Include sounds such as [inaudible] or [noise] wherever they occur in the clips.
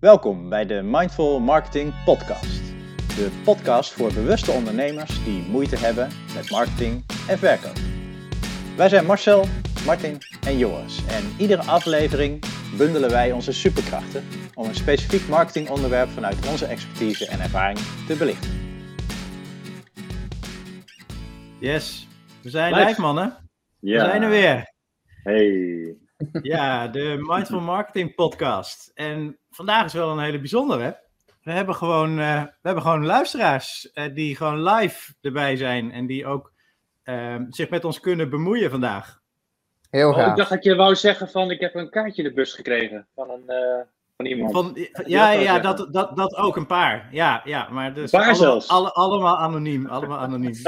Welkom bij de Mindful Marketing Podcast. De podcast voor bewuste ondernemers die moeite hebben met marketing en verkoop. Wij zijn Marcel, Martin en Joris en iedere aflevering bundelen wij onze superkrachten om een specifiek marketingonderwerp vanuit onze expertise en ervaring te belichten. Yes, we zijn Live. live, mannen. Ja. We zijn er weer. Hey. Ja, de Mindful Marketing Podcast. En vandaag is wel een hele bijzondere. We hebben gewoon, eh, we hebben gewoon luisteraars eh, die gewoon live erbij zijn en die ook eh, zich met ons kunnen bemoeien vandaag. Heel Oh, ik gaaf. dacht dat je wou zeggen van ik heb een kaartje in de bus gekregen van, een, eh, van iemand. Van, die ja, dat ja, dat, dat, dat ook een paar. Ja, ja maar dus Een paar allemaal, zelfs. alle- allemaal anoniem. Allemaal anoniem. [laughs]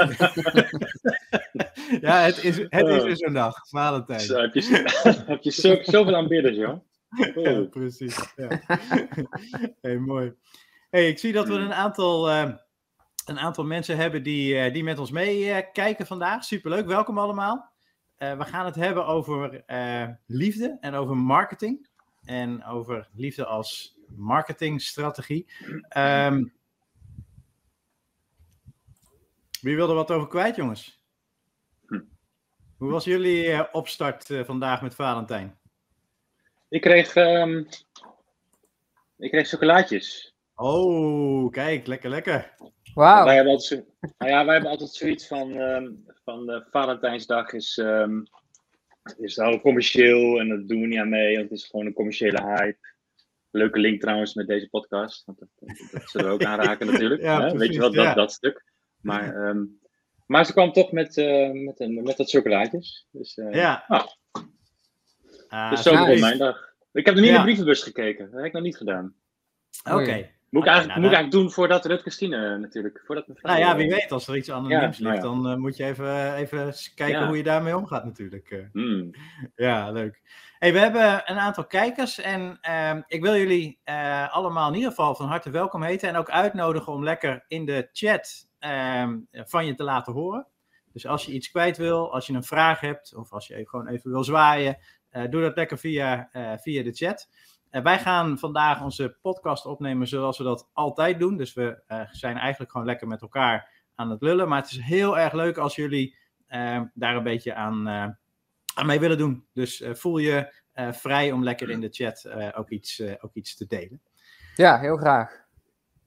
ja, het is, het is weer zo'n dag, Valentijn. Zo, heb je, [laughs] heb je zo, zoveel aanbidders, joh. [laughs] Ja, Oh. precies. Ja. hey, mooi. Hey, ik zie dat we een aantal, eh, een aantal mensen hebben die, eh, die met ons meekijken kijken vandaag. Superleuk, welkom allemaal. Eh, we gaan het hebben over eh, liefde en over marketing. En over liefde als marketingstrategie. Ehm, wie wil er wat over kwijt, jongens? Hm. Hoe was jullie eh, opstart eh, vandaag met Valentijn? Ik kreeg, ehm, ik kreeg chocolaatjes. Oh, kijk, lekker, lekker. Wauw. Wij, hebben altijd zo, nou [laughs] ja, wij hebben altijd zoiets van, ehm, van eh, Valentijnsdag is, ehm, is al commercieel en dat doen we niet aan mee, want het is gewoon een commerciële hype. Leuke link trouwens met deze podcast, want dat, dat, dat zullen we ook aanraken [laughs] natuurlijk. Ja? Weet je wat, dat, ja. dat stuk. Maar, ehm, maar ze kwam toch met, eh, met, een, met dat chocolaatjes. Dus, eh, Ja. ah, Ah, dus zo begon mijn dag. Ik heb nog niet in de brievenbus gekeken, dat heb ik nog niet gedaan. Oké. Moet ik eigenlijk, nou, moet ik dan- eigenlijk doen voordat Rutger Stine natuurlijk. Voordat Nou ja, wie eh, weet, als er iets anoniems Ja, nou ligt, ja. dan eh, moet je even, even kijken Ja. hoe je daarmee omgaat natuurlijk. eh. hmm. [laughs] Ja, leuk. Hey, we hebben een aantal kijkers en ehm, ik wil jullie eh, allemaal in ieder geval van harte welkom heten en ook uitnodigen om lekker in de chat ehm, van je te laten horen. Dus als je iets kwijt wil, als je een vraag hebt of als je even, gewoon even wil zwaaien, eh, doe dat lekker via, eh, via de chat. Eh, wij gaan vandaag onze podcast opnemen zoals we dat altijd doen. Dus we eh, zijn eigenlijk gewoon lekker met elkaar aan het lullen. Maar het is heel erg leuk als jullie eh, daar een beetje aan, eh, aan mee willen doen. Dus eh, voel je eh, vrij om lekker in de chat eh, ook, iets, eh, ook iets te delen. Ja, heel graag.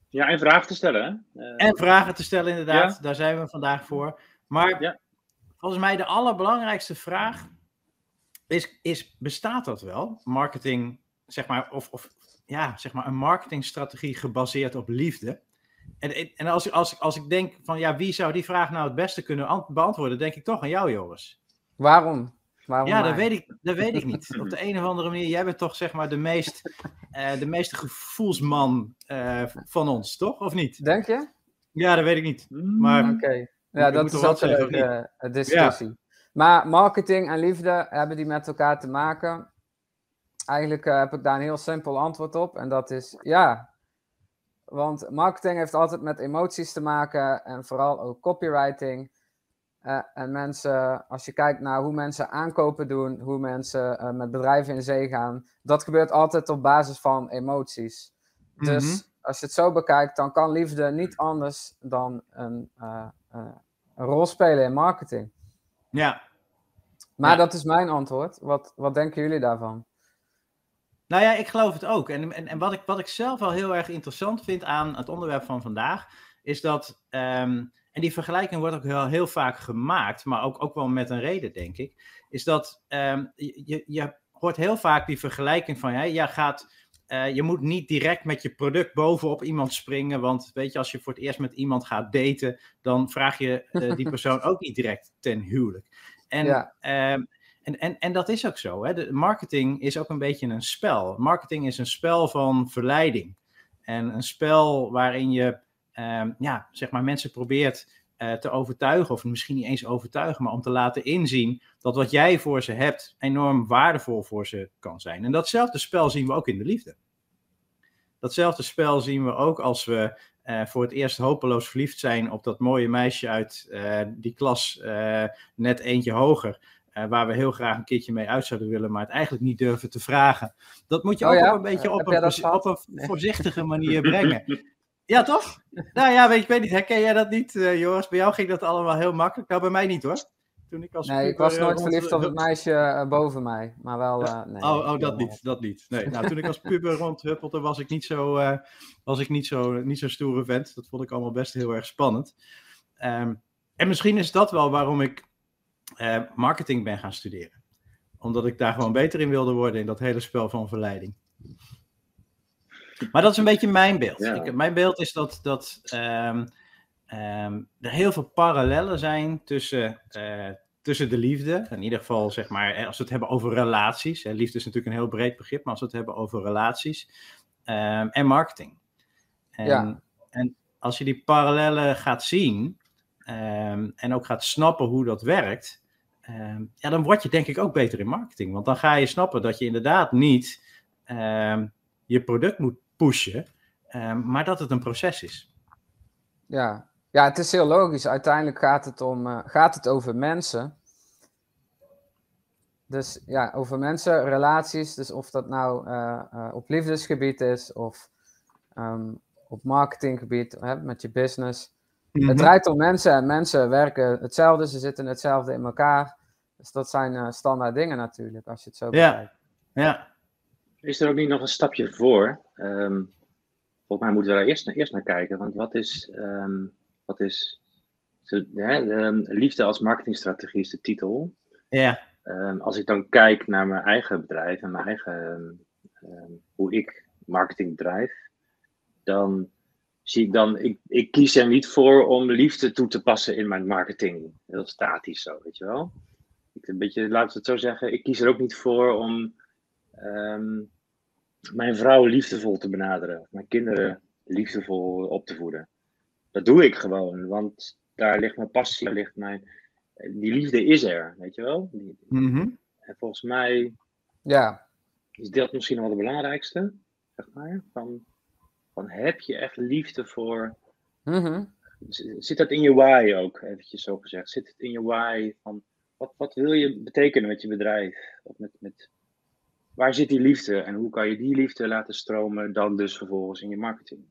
Ja, en vragen te stellen, hè? Eh, En vragen te stellen, inderdaad. Daar zijn we vandaag voor. Maar Ja. volgens mij de allerbelangrijkste vraag is, is: bestaat dat wel? Marketing, zeg maar, of, of ja, zeg maar, een marketingstrategie gebaseerd op liefde. En, en als, als, als ik denk van ja, wie zou die vraag nou het beste kunnen ant- beantwoorden, denk ik toch aan jou, Joris. Waarom? Waarom Ja, dat weet, ik, dat weet ik niet. [laughs] Op de een of andere manier, jij bent toch zeg maar de meest, eh, de meeste gevoelsman eh, van ons, toch? Of niet? Denk je? Ja, dat weet ik niet. hmm. Maar Oké. Ja, dat is ook een eh, discussie. Maar marketing en liefde hebben die met elkaar te maken? Eigenlijk eh, heb ik daar een heel simpel antwoord op. En dat is ja. Want marketing heeft altijd met emoties te maken. En vooral ook copywriting. Eh, en mensen, als je kijkt naar hoe mensen aankopen doen, hoe mensen eh, met bedrijven in zee gaan, dat gebeurt altijd op basis van emoties. Dus Mhm. als je het zo bekijkt, dan kan liefde niet anders dan een, een rol spelen in marketing. ja, Maar Ja. dat is mijn antwoord. Wat, wat denken jullie daarvan? Nou ja, ik geloof het ook. En, en, en wat, ik, wat ik zelf wel heel erg interessant vind aan het onderwerp van vandaag, is dat, ehm, en die vergelijking wordt ook heel, heel vaak gemaakt, maar ook, ook wel met een reden, denk ik, is dat ehm, je, je- hoort heel vaak die vergelijking van, ja, je gaat, eh, je moet niet direct met je product bovenop iemand springen, want weet je, als je voor het eerst met iemand gaat daten, dan vraag je eh, die persoon [laughs] ook niet direct ten huwelijk. En, Ja. ehm, en, en, en dat is ook zo. Hè? De marketing is ook een beetje een spel. Marketing is een spel van verleiding. En een spel waarin je ehm, ja, zeg maar mensen probeert eh, te overtuigen, of misschien niet eens overtuigen, maar om te laten inzien dat wat jij voor ze hebt enorm waardevol voor ze kan zijn. En datzelfde spel zien we ook in de liefde. Datzelfde spel zien we ook als we eh, voor het eerst hopeloos verliefd zijn op dat mooie meisje uit eh, die klas, net eentje hoger. Eh, waar we heel graag een keertje mee uit zouden willen, maar het eigenlijk niet durven te vragen. Dat moet je Oh ook ja? op een beetje Eh, op een, op voorzichtige manier [laughs] brengen. Ja, toch? Nou ja, weet, ik weet niet, herken jij dat niet, eh, Joris? Bij jou ging dat allemaal heel makkelijk. Nou, bij mij niet hoor. Toen ik als Nee, ik was eh, nooit rond- verliefd op het meisje eh, boven mij. Maar wel. eh, nee, Oh, oh, dat niet, dat niet. Nee, nou, toen ik als [laughs] puber rondhuppelde, was ik niet zo, eh, was ik niet zo, niet zo stoere vent. Dat vond ik allemaal best heel erg spannend. Ehm, en misschien is dat wel waarom ik eh, marketing ben gaan studeren. Omdat ik daar gewoon beter in wilde worden in dat hele spel van verleiding. Maar dat is een beetje mijn beeld. Ja. Ik, mijn beeld is dat, dat ehm, ehm, er heel veel parallellen zijn tussen, eh, tussen de liefde. In ieder geval, zeg maar, eh, als we het hebben over relaties. Hè, liefde is natuurlijk een heel breed begrip, maar als we het hebben over relaties ehm, en marketing. En, Ja. en als je die parallellen gaat zien ehm, en ook gaat snappen hoe dat werkt, ehm, ja, dan word je denk ik ook beter in marketing. Want dan ga je snappen dat je inderdaad niet ehm, je product moet pushen, maar dat het een proces is. Ja. ja, het is heel logisch. Uiteindelijk gaat het, om, eh, gaat het over mensen. Dus ja, over mensen, relaties. Dus of dat nou eh, eh, op liefdesgebied is of op marketinggebied, hè, met je business. Mhm. Het draait om mensen en mensen werken hetzelfde, ze zitten hetzelfde in elkaar. Dus dat zijn eh, standaard dingen natuurlijk, als je het zo Ja. bekijkt. Ja, Is er ook niet nog een stapje voor? Ehm, volgens mij moeten we daar eerst, eerst naar kijken. Want wat is, ehm, wat is de, hè, de liefde als marketingstrategie is de titel. ja, Ehm, als ik dan kijk naar mijn eigen bedrijf en mijn eigen, ehm, hoe ik marketing bedrijf, dan zie ik dan, ik, ik kies er niet voor om liefde toe te passen in mijn marketing. Heel statisch zo, weet je wel. Ik, een beetje, laten we het zo zeggen, ik kies er ook niet voor om ehm, mijn vrouw liefdevol te benaderen, mijn kinderen liefdevol op te voeden. Dat doe ik gewoon, want daar ligt mijn passie, daar ligt mijn, die liefde is er, weet je wel. Die, Mhm. en volgens mij Ja, is dat misschien wel de belangrijkste, zeg maar. Van, van heb je echt liefde voor. Mhm. Zit dat in je why ook, eventjes zo gezegd? Zit het in je why van wat, wat wil je betekenen met je bedrijf? Of met, met, waar zit die liefde en hoe kan je die liefde laten stromen dan dus vervolgens in je marketing?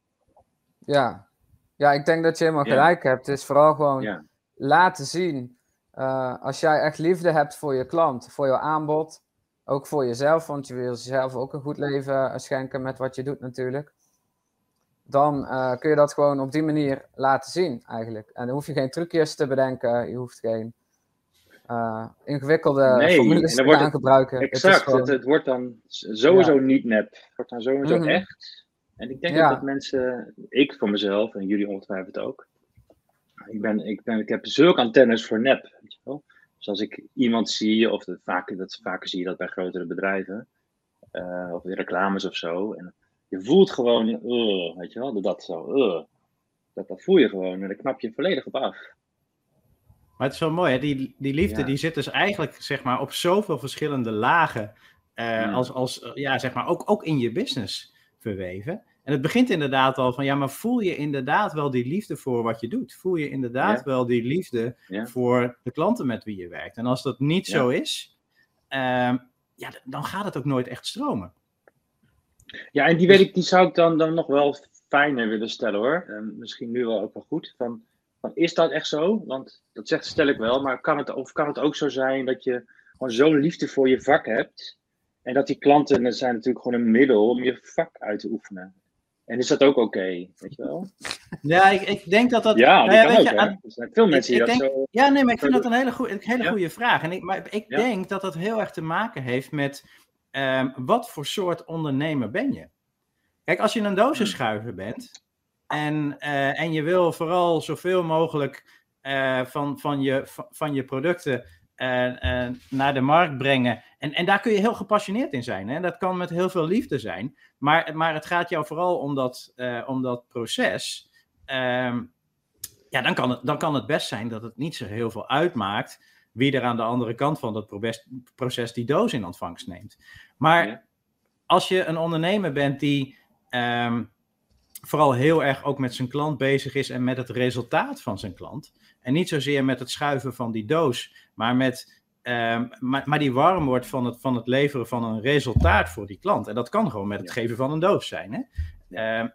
ja. ja, ik denk dat je helemaal Ja. gelijk hebt. Het is vooral gewoon Ja, laten zien. eh, als jij echt liefde hebt voor je klant, voor je aanbod, ook voor jezelf, want je wil jezelf ook een goed leven eh, schenken met wat je doet natuurlijk. Dan eh, kun je dat gewoon op die manier laten zien eigenlijk. En dan hoef je geen trucjes te bedenken, je hoeft geen eh, ingewikkelde Nee, formules te gaan het gebruiken. Het exact. gewoon- Het, het wordt dan sowieso niet nep. Het wordt dan sowieso Mhm. echt. En ik denk Ja. dat mensen, ik voor mezelf en jullie ongetwijfeld ook. Ik, ben, ik, ben, ik heb zulke antennes voor nep. Weet je wel? Dus als ik iemand zie, of dat, vaker, dat, vaker zie je dat bij grotere bedrijven, eh, of in reclames of zo. En je voelt gewoon, uh, weet je wel, dat zo. uh. dat, dat voel je gewoon en daar knap je volledig op af. Maar het is wel mooi, hè? Die, die liefde Ja. die zit dus eigenlijk zeg maar, op zoveel verschillende lagen. eh, Ja. als, als, eh, ja, zeg maar, ook, ook in je business verweven. En het begint inderdaad al van, ja, maar voel je inderdaad wel die liefde voor wat je doet? Voel je inderdaad Ja. wel die liefde voor de klanten met wie je werkt? En als dat niet zo is, ehm, ja, dan gaat het ook nooit echt stromen. Ja, en die, weet ik, die zou ik dan, dan nog wel fijner willen stellen hoor. En misschien nu wel ook wel goed. Van, van, is dat echt zo? Want dat zegt, stel ik wel, maar kan het, of kan het ook zo zijn dat je gewoon zo'n liefde voor je vak hebt? En dat die klanten dat zijn natuurlijk gewoon een middel om je vak uit te oefenen. En is dat ook oké? weet je wel? [laughs] Ja, ik, ik denk dat dat... Ja, nou weet ook. je, aan- Er zijn veel mensen die ik dat denk- zo. Ja, nee, maar ik vind dat een hele, goe- een hele Ja. goede vraag. En ik, maar ik Ja. denk dat dat heel erg te maken heeft met ehm, wat voor soort ondernemer ben je? Kijk, als je een dozenschuiver bent en, eh, en je wil vooral zoveel mogelijk eh, van, van, je, van, van je producten eh, naar de markt brengen. En, en daar kun je heel gepassioneerd in zijn. Hè? Dat kan met heel veel liefde zijn. Maar, maar het gaat jou vooral om dat, om dat proces. Ehm, ja, dan kan, het, dan kan het best zijn dat het niet zo heel veel uitmaakt wie er aan de andere kant van dat proces die doos in ontvangst neemt. Maar Ja. als je een ondernemer bent die ehm, vooral heel erg ook met zijn klant bezig is en met het resultaat van zijn klant, en niet zozeer met het schuiven van die doos, maar met ehm, maar, maar die warm wordt van het, van het leveren van een resultaat voor die klant. En dat kan gewoon met het Ja. geven van een doos zijn. Hè? Ehm,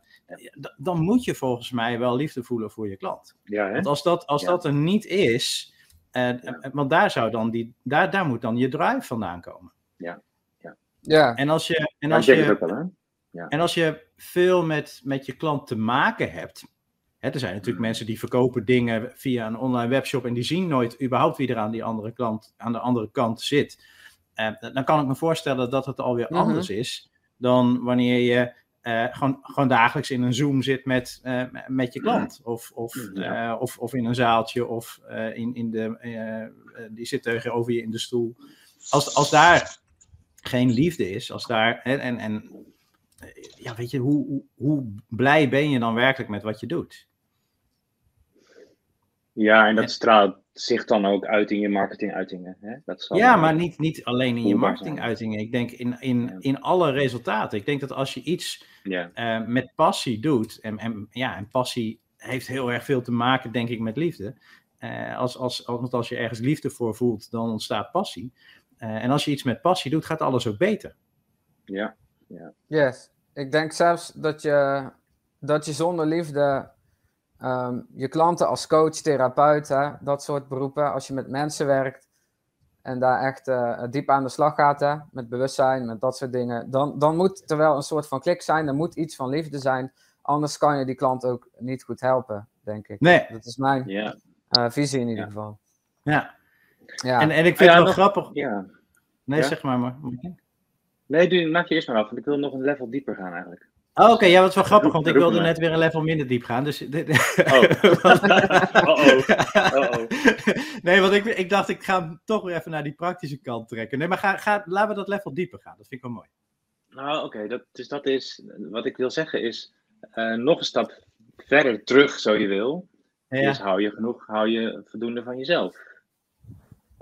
dan moet je volgens mij wel liefde voelen voor je klant. Ja, hè? Want als dat, als Ja. dat er niet is, eh, Ja. eh, want daar, zou dan die, daar, daar moet dan je drive vandaan komen. Ja, En als je, en als je, wel, hè? en als je veel met, met je klant te maken hebt. Hè, er zijn natuurlijk Mhm. mensen die verkopen dingen via een online webshop en die zien nooit überhaupt wie er aan, die andere klant, aan de andere kant zit. Eh, dan kan ik me voorstellen dat het alweer Mhm. anders is dan wanneer je eh, gewoon, gewoon dagelijks in een Zoom zit met, eh, met je klant. Of, of. Ja. eh, of, of in een zaaltje of eh, in, in de, die zit tegenover je in de stoel. Als, als daar geen liefde is, als daar. En, en, en ja, weet je, hoe, hoe, hoe blij ben je dan werkelijk met wat je doet? Ja, en dat straalt zich dan ook uit in je marketinguitingen. Hè? Dat zal Ja, maar niet, niet alleen in je marketinguitingen. Ik denk in, in, in alle resultaten. Ik denk dat als je iets Ja, eh, met passie doet. En, en, ja, en passie heeft heel erg veel te maken, denk ik, met liefde. Als, als, als, want als je ergens liefde voor voelt, dan ontstaat passie. Eh, en als je iets met passie doet, gaat alles ook beter. ja, yes. Ik denk zelfs dat je, dat je zonder liefde ehm, je klanten als coach, therapeut, hè, dat soort beroepen, als je met mensen werkt en daar echt eh, diep aan de slag gaat, hè, met bewustzijn, met dat soort dingen, dan, dan moet er wel een soort van klik zijn, er moet iets van liefde zijn, anders kan je die klant ook niet goed helpen, denk ik. Nee, Dat is mijn ja. eh, visie in ieder Ja. geval. ja. Ja. En, en ik vind Ah, ja, het wel nog- grappig. ja. Nee, Ja? zeg maar. maar. Nee, doe, maak je eerst maar af, want ik wil nog een level dieper gaan eigenlijk. Oh, Oké, ja, wat is wel grappig, want ik wilde net weer een level minder diep gaan. Dus... [laughs] Oh. Uh-oh. Uh-oh. [laughs] Nee, want ik, ik dacht, ik ga hem toch weer even naar die praktische kant trekken. Nee, maar ga, ga, laten we dat level dieper gaan. Dat vind ik wel mooi. Nou, oké, dat, dus dat is, wat ik wil zeggen is, eh, nog een stap verder terug, zo je wil. Ja, Dus hou je genoeg, hou je voldoende van jezelf.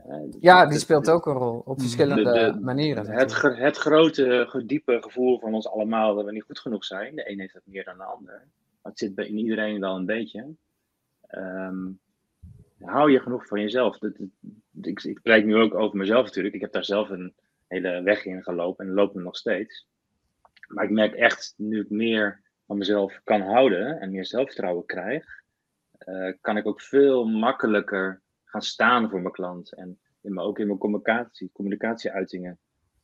Eh, ja, die speelt ook een rol op verschillende de- de- manieren. Het, het grote, diepe gevoel van ons allemaal dat we niet goed genoeg zijn. De een heeft het meer dan de ander. Maar het zit bij in iedereen wel een beetje. Ehm, hou je genoeg van jezelf. Dat, dat- ik, ik spreek nu ook over mezelf natuurlijk. Ik heb daar zelf een hele weg in gelopen en loop me nog steeds. Maar ik merk echt, nu ik meer van mezelf kan houden en meer zelfvertrouwen krijg, eh, kan ik ook veel makkelijker gaan staan voor mijn klant. En in mijn, ook in mijn communicatie, communicatieuitingen.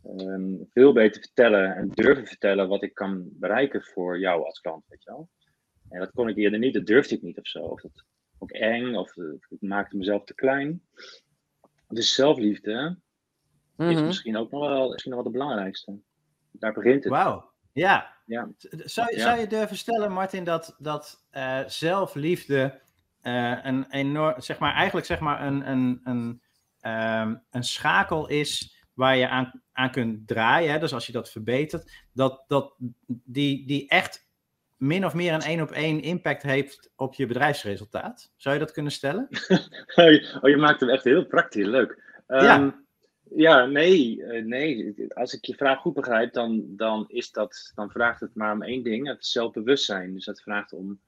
ehm, veel beter vertellen en durven vertellen wat ik kan bereiken voor jou als klant, weet je wel. En dat kon ik eerder niet, dat durfde ik niet of zo. Of dat ook eng, of eh, ik maakte mezelf te klein. Dus zelfliefde is Mhm. misschien ook nog wel, misschien nog wel de belangrijkste. Daar begint het. Wauw. Ja. Ja. Zou, Ja. zou je durven stellen, Martin, dat, dat eh, zelfliefde eh, een enorm, zeg maar, eigenlijk zeg maar een, een, een, ehm, een schakel is waar je aan, aan kunt draaien. Hè? Dus als je dat verbetert, dat, dat die, die echt min of meer een één op één impact heeft op je bedrijfsresultaat. Zou je dat kunnen stellen? [laughs] oh, je maakt hem echt heel praktisch, leuk. Ja. Ehm, ja, nee, eh, nee. Als ik je vraag goed begrijp, dan, dan, is dat, dan vraagt het maar om één ding. Het zelfbewustzijn. Dus dat vraagt om,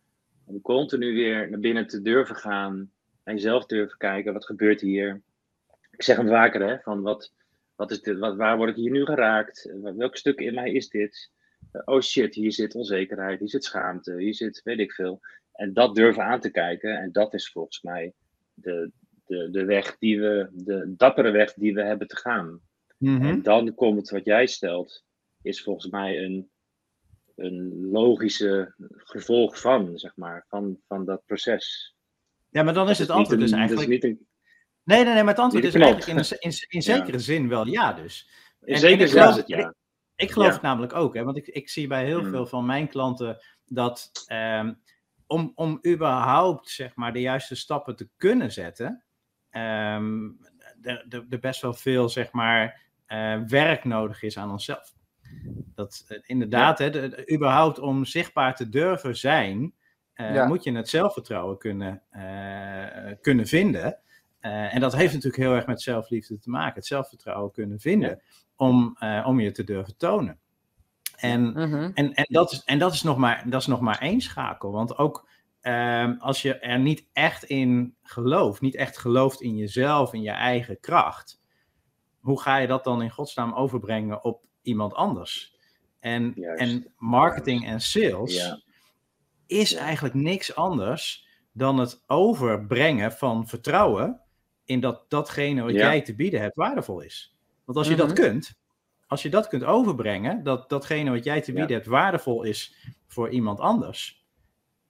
om continu weer naar binnen te durven gaan. Naar jezelf durven kijken. Wat gebeurt hier? Ik zeg hem vaker, hè. Van wat, wat is dit, wat, waar word ik hier nu geraakt? Eh, Welk stuk in mij is dit? Eh, oh shit, hier zit onzekerheid. Hier zit schaamte. Hier zit weet ik veel. En dat durven aan te kijken. En dat is volgens mij de, de, de weg die we, de dappere weg die we hebben te gaan. Mhm. En dan komt wat jij stelt, is volgens mij een, een logische gevolg van, zeg maar, van, van dat proces. Ja, maar dan is het antwoord dus eigenlijk... niet een- Nee, nee, nee, maar het antwoord is eigenlijk in, in, in [laughs] Ja. zekere zin wel ja dus. in zekere zin is het ja. Ik geloof Ja. het namelijk ook, hè, want ik, ik zie bij heel Mm. veel van mijn klanten dat ehm, om, om überhaupt zeg maar, de juiste stappen te kunnen zetten, er, er, er best wel veel zeg maar, eh, werk nodig is aan onszelf. Dat eh, inderdaad, hè, de- überhaupt om zichtbaar te durven zijn, eh, Ja. moet je het zelfvertrouwen kunnen, eh, kunnen vinden. En dat heeft natuurlijk heel erg met zelfliefde te maken. Het zelfvertrouwen kunnen vinden om, om je te durven tonen. En, Mhm. en, en, dat, is, en dat, is nog maar, dat is nog maar één schakel. Want ook ehm, als je er niet echt in gelooft, niet echt gelooft in jezelf, in je eigen kracht, hoe ga je dat dan in godsnaam overbrengen op iemand anders? En, Juist. en marketing en sales Ja. is eigenlijk niks anders dan het overbrengen van vertrouwen in dat datgene wat Ja. jij te bieden hebt waardevol is. Want als je dat Mhm. kunt, als je dat kunt overbrengen, dat datgene wat jij te Ja. bieden hebt waardevol is voor iemand anders,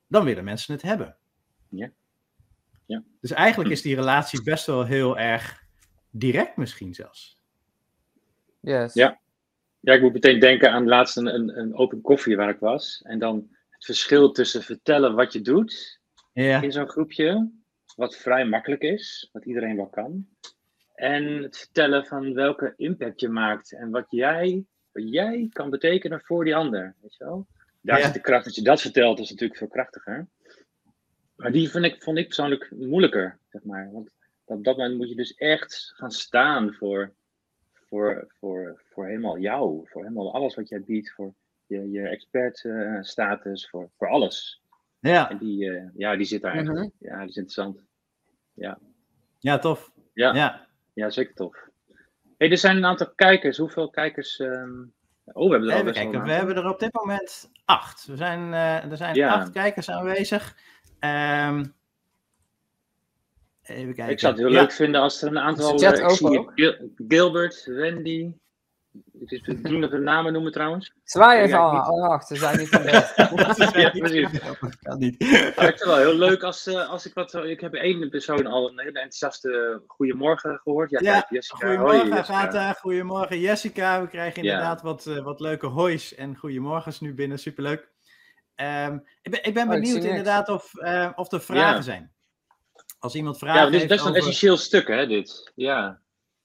dan willen mensen het hebben. Ja. Ja. Dus eigenlijk is die relatie best wel heel erg direct misschien zelfs. Yes. Ja. Ja, ik moet meteen denken aan laatst een, een, een open koffie waar ik was. En dan het verschil tussen vertellen wat je doet Ja, in zo'n groepje, wat vrij makkelijk is, wat iedereen wel kan. En het vertellen van welke impact je maakt en wat jij, wat jij kan betekenen voor die ander. Weet je wel? Daar Ja. zit de kracht, dat je dat vertelt, is natuurlijk veel krachtiger. Maar die vind ik, vond ik persoonlijk moeilijker, zeg maar. Want op dat moment moet je dus echt gaan staan voor, voor, voor, voor helemaal jou, voor helemaal alles wat jij biedt, voor je, je expertstatus, voor, voor alles. ja. En die, eh, ja, die zit daar echt. Mhm. Ja, die is interessant. ja tof. Ja, Ja. ja zeker tof. Hey, er zijn een aantal kijkers. Hoeveel kijkers? ehm, Oh, we hebben er al Even best wel kijken, een we hebben er op dit moment acht. We zijn, eh, er zijn Ja. acht kijkers aanwezig. Ehm, even kijken. Ik zou het heel Ja, leuk vinden als er een aantal. Chat eh, ik zie Gil- Gilbert, Wendy. Ik is nog [laughs] de namen noemen trouwens. Zwaai even ik allemaal. Oh, wacht, ze zijn niet van de... [laughs] Ja, precies. Dat kan niet. Maar ik vind het wel heel leuk als, eh, als ik wat. Ik heb één persoon al een hele enthousiaste goeiemorgen gehoord. Ja, Jessica. Goedemorgen, Hoi. Agatha. Goedemorgen, Jessica. We krijgen Ja. inderdaad wat, eh, wat leuke hoois en goedemorgens nu binnen. Superleuk. Ehm, ik, ben, ik ben Oh, ik benieuwd inderdaad of, eh, of er vragen Ja. zijn. Als iemand vragen Ja, dit is best een essentieel stuk, hè, dit. Ja,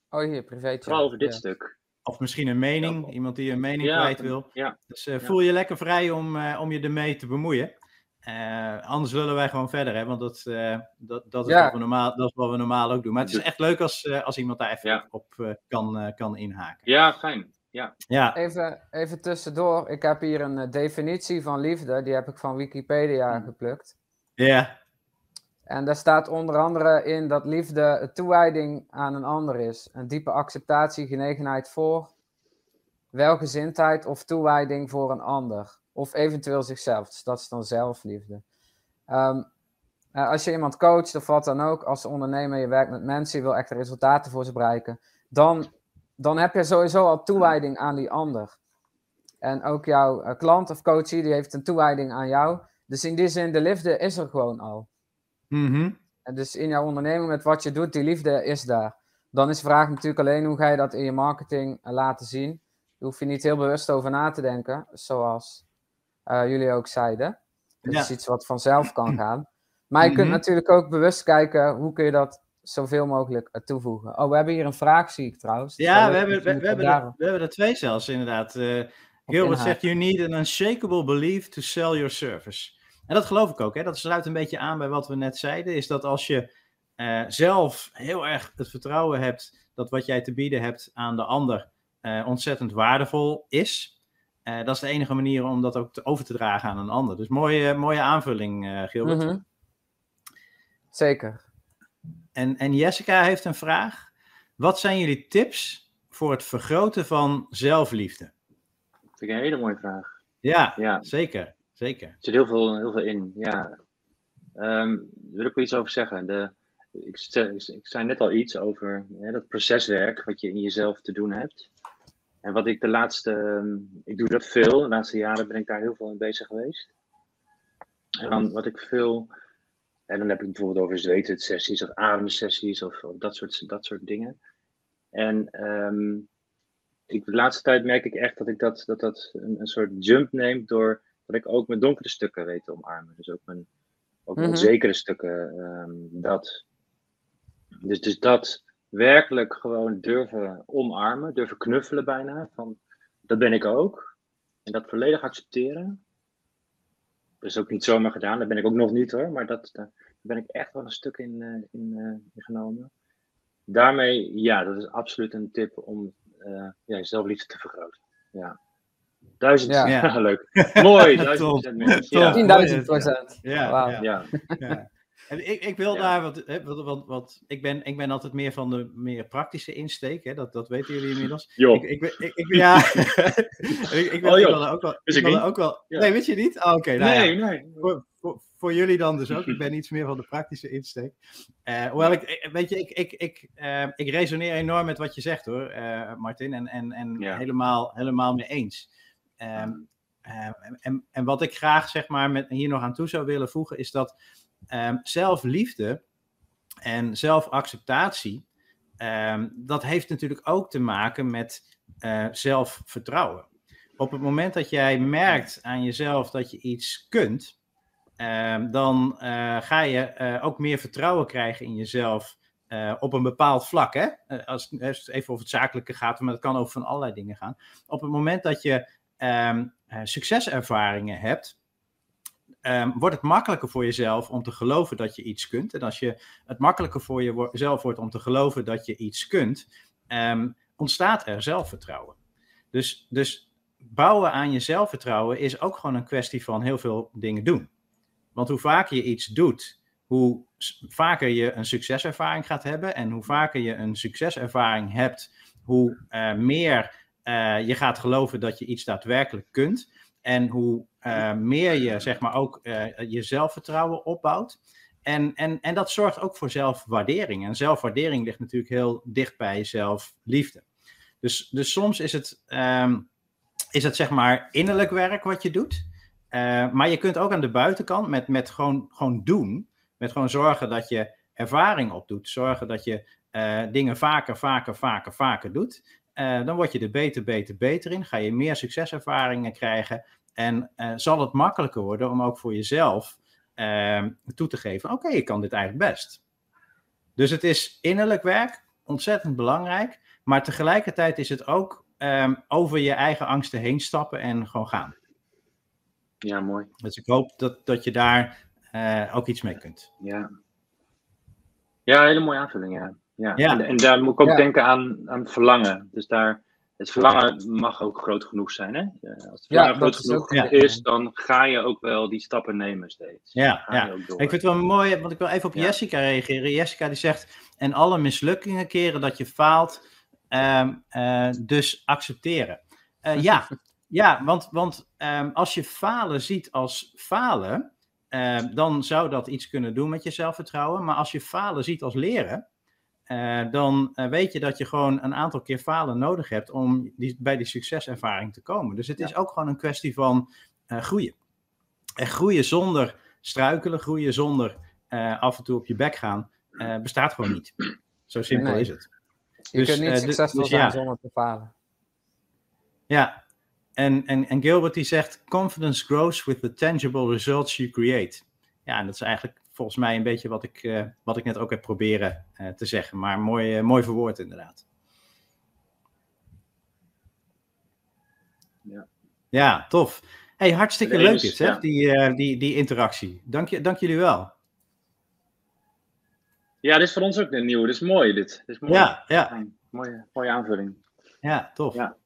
Oh, hier, privé. vooral over dit Ja. stuk. Of misschien een mening, Ja. iemand die een mening Ja, kwijt wil. ja. Dus eh, Ja. voel je lekker vrij om, eh, om je ermee te bemoeien. Eh, anders willen wij gewoon verder, hè? want dat, eh, dat, dat, is Ja. wat we normaal, dat is wat we normaal ook doen. Maar het is echt leuk als, eh, als iemand daar even Ja. op eh, kan, eh, kan inhaken. Ja, fijn. Ja. Ja, Even, even tussendoor. Ik heb hier een definitie van liefde. Die heb ik van Wikipedia Hmm. geplukt. ja, En daar staat onder andere in dat liefde toewijding aan een ander is. Een diepe acceptatie, genegenheid voor, welgezindheid of toewijding voor een ander. Of eventueel zichzelf. Dus dat is dan zelfliefde. Ehm, eh, als je iemand coacht of wat dan ook, als ondernemer, je werkt met mensen, je wil echt resultaten voor ze bereiken, dan, dan heb je sowieso al toewijding aan die ander. En ook jouw eh, klant of coachie, die heeft een toewijding aan jou. Dus in die zin, de liefde is er gewoon al. Mhm. En dus in jouw onderneming, met wat je doet, die liefde is daar. Dan is de vraag natuurlijk alleen hoe ga je dat in je marketing eh, laten zien. Daar hoef je niet heel bewust over na te denken, zoals eh, jullie ook zeiden. Dat Ja. is iets wat vanzelf kan [clears throat] gaan. Maar je kunt Mhm. natuurlijk ook bewust kijken, hoe kun je dat zoveel mogelijk eh, toevoegen. Oh, we hebben hier een vraag, zie ik trouwens. Ja we, hebben, we, hebben er, we hebben er twee zelfs, inderdaad. Op Gilbert zegt, you need an unshakable belief to sell your service. En dat geloof ik ook. Hè? Dat sluit een beetje aan bij wat we net zeiden. Is dat als je eh, zelf heel erg het vertrouwen hebt dat wat jij te bieden hebt aan de ander eh, ontzettend waardevol is. eh, dat is de enige manier om dat ook te, over te dragen aan een ander. Dus mooie, mooie aanvulling, eh, Gilbert. Mhm. Zeker. En, en Jessica heeft een vraag. Wat zijn jullie tips voor het vergroten van zelfliefde? Dat vind ik een hele mooie vraag. Ja, Ja. zeker. Zeker. Er zit heel veel, heel veel in, ja. Ehm, wil ik wel iets over zeggen. De, ik, ik zei net al iets over dat proceswerk wat je in jezelf te doen hebt. En wat ik de laatste, ehm, ik doe dat veel, de laatste jaren ben ik daar heel veel mee bezig geweest. En dan wat ik veel, en dan heb ik bijvoorbeeld over zweetsessies of ademsessies of, dat, soort, dat soort dingen. En ehm, ik, de laatste tijd merk ik echt dat ik dat, dat, dat een, een soort jump neemt door dat ik ook mijn donkere stukken weet te omarmen. Dus ook mijn, ook mijn Mhm. onzekere stukken. ehm, dat. Dus, dus dat werkelijk gewoon durven omarmen, durven knuffelen bijna. Van, dat ben ik ook. En dat volledig accepteren. Dat is ook niet zomaar gedaan, dat ben ik ook nog niet hoor. Maar dat, daar ben ik echt wel een stuk in, eh, in, eh, in genomen. Daarmee, ja, dat is absoluut een tip om eh ja, jezelfliefde te vergroten. Ja. Duizend, Ja. ja. [laughs] leuk. Mooi, [laughs] duizend procent meer. Top. Ja. 10.000 procent. Ja, ja. Ja. Ja. Ik, ik wil daar wat, wat, wat, wat, ik, ben, ik ben altijd meer van de meer praktische insteek, hè? Dat, dat weten jullie inmiddels. Jo. Ik, ik, ik, ik- ja, [laughs] ik, ik, wil, Oh, ik wil er ook wel. Ik wil er ook wel Ja. Nee, weet je niet? Oh, Oké, nou ja. nee, nee. voor, voor, voor jullie dan dus ook. Ik ben iets meer van de praktische insteek. Eh, hoewel ik, weet je, ik, ik, ik, eh, ik resoneer enorm met wat je zegt hoor, eh, Martin. En, en, en Ja. helemaal, helemaal mee eens. Ehm, eh, en, en wat ik graag zeg maar met, hier nog aan toe zou willen voegen, is dat ehm, zelfliefde en zelfacceptatie, ehm, dat heeft natuurlijk ook te maken met eh, zelfvertrouwen. Op het moment dat jij merkt aan jezelf dat je iets kunt, Ehm, dan eh, ga je eh, ook meer vertrouwen krijgen in jezelf op een bepaald vlak. Hè? Als, het even over het zakelijke gaat, maar dat kan over van allerlei dingen gaan. Op het moment dat je ehm, eh, succeservaringen hebt, ehm, wordt het makkelijker voor jezelf om te geloven dat je iets kunt. En als je het makkelijker voor jezelf wordt om te geloven dat je iets kunt, ehm, ontstaat er zelfvertrouwen. Dus, dus bouwen aan je zelfvertrouwen is ook gewoon een kwestie van heel veel dingen doen. Want hoe vaker je iets doet, hoe vaker je een succeservaring gaat hebben. En hoe vaker je een succeservaring hebt, hoe eh, meer eh, je gaat geloven dat je iets daadwerkelijk kunt. En hoe eh, meer je zeg maar ook eh, je zelfvertrouwen opbouwt. En, en, en dat zorgt ook voor zelfwaardering. En zelfwaardering ligt natuurlijk heel dicht bij zelfliefde. Dus, dus soms is het, ehm, is het zeg maar innerlijk werk wat je doet. Maar je kunt ook aan de buitenkant met, met gewoon, gewoon doen, met gewoon zorgen dat je ervaring opdoet, zorgen dat je dingen vaker, vaker, vaker, vaker doet. Uh, dan word je er beter, beter, beter in. Ga je meer succeservaringen krijgen. En uh, zal het makkelijker worden om ook voor jezelf uh, toe te geven: oké, okay, ik kan dit eigenlijk best. Dus het is innerlijk werk, ontzettend belangrijk. Maar tegelijkertijd is het ook um, over je eigen angsten heen stappen en gewoon gaan. Ja, mooi. Dus ik hoop dat, dat je daar uh, ook iets mee kunt. Ja. Ja, hele mooie aanvulling, ja. Ja. Ja. En, en, daar moet ik ook Ja. denken aan, aan verlangen. Dus daar, het verlangen mag ook groot genoeg zijn, hè? Ja, Als het verlangen dat groot is genoeg ook- ja. is, dan ga je ook wel die stappen nemen steeds. Ja, ja. Ik vind het wel mooi, want ik wil even op Ja. Jessica reageren. Jessica die zegt, en alle mislukkingen keren dat je faalt, ehm, eh, dus accepteren. Eh, ja, [laughs] ja, want, want ehm, als je falen ziet als falen, ehm, dan zou dat iets kunnen doen met je zelfvertrouwen. Maar als je falen ziet als leren, eh, dan eh, weet je dat je gewoon een aantal keer falen nodig hebt om die, bij die succeservaring te komen. Dus het is ook gewoon een kwestie van eh, groeien. En groeien zonder struikelen, groeien zonder af en toe op je bek gaan, bestaat gewoon niet. Zo simpel Nee. is het. Je Dus, kunt niet dus- succesvol dus zijn ja. zonder te falen. Ja, en, en, en Gilbert die zegt: Confidence grows with the tangible results you create. Ja, en dat is eigenlijk volgens mij een beetje wat ik, eh, wat ik net ook heb proberen eh, te zeggen. Maar mooi, eh, mooi verwoord inderdaad. Ja. Ja, tof. Hey, hartstikke leuk dit, hè? ja. Die, die, die interactie. Dank, je, dank jullie wel. Ja, dit is voor ons ook een nieuw. Dit is mooi, dit. dit is mooi. Ja, ja. Mooie, mooie aanvulling. ja, tof. Ja.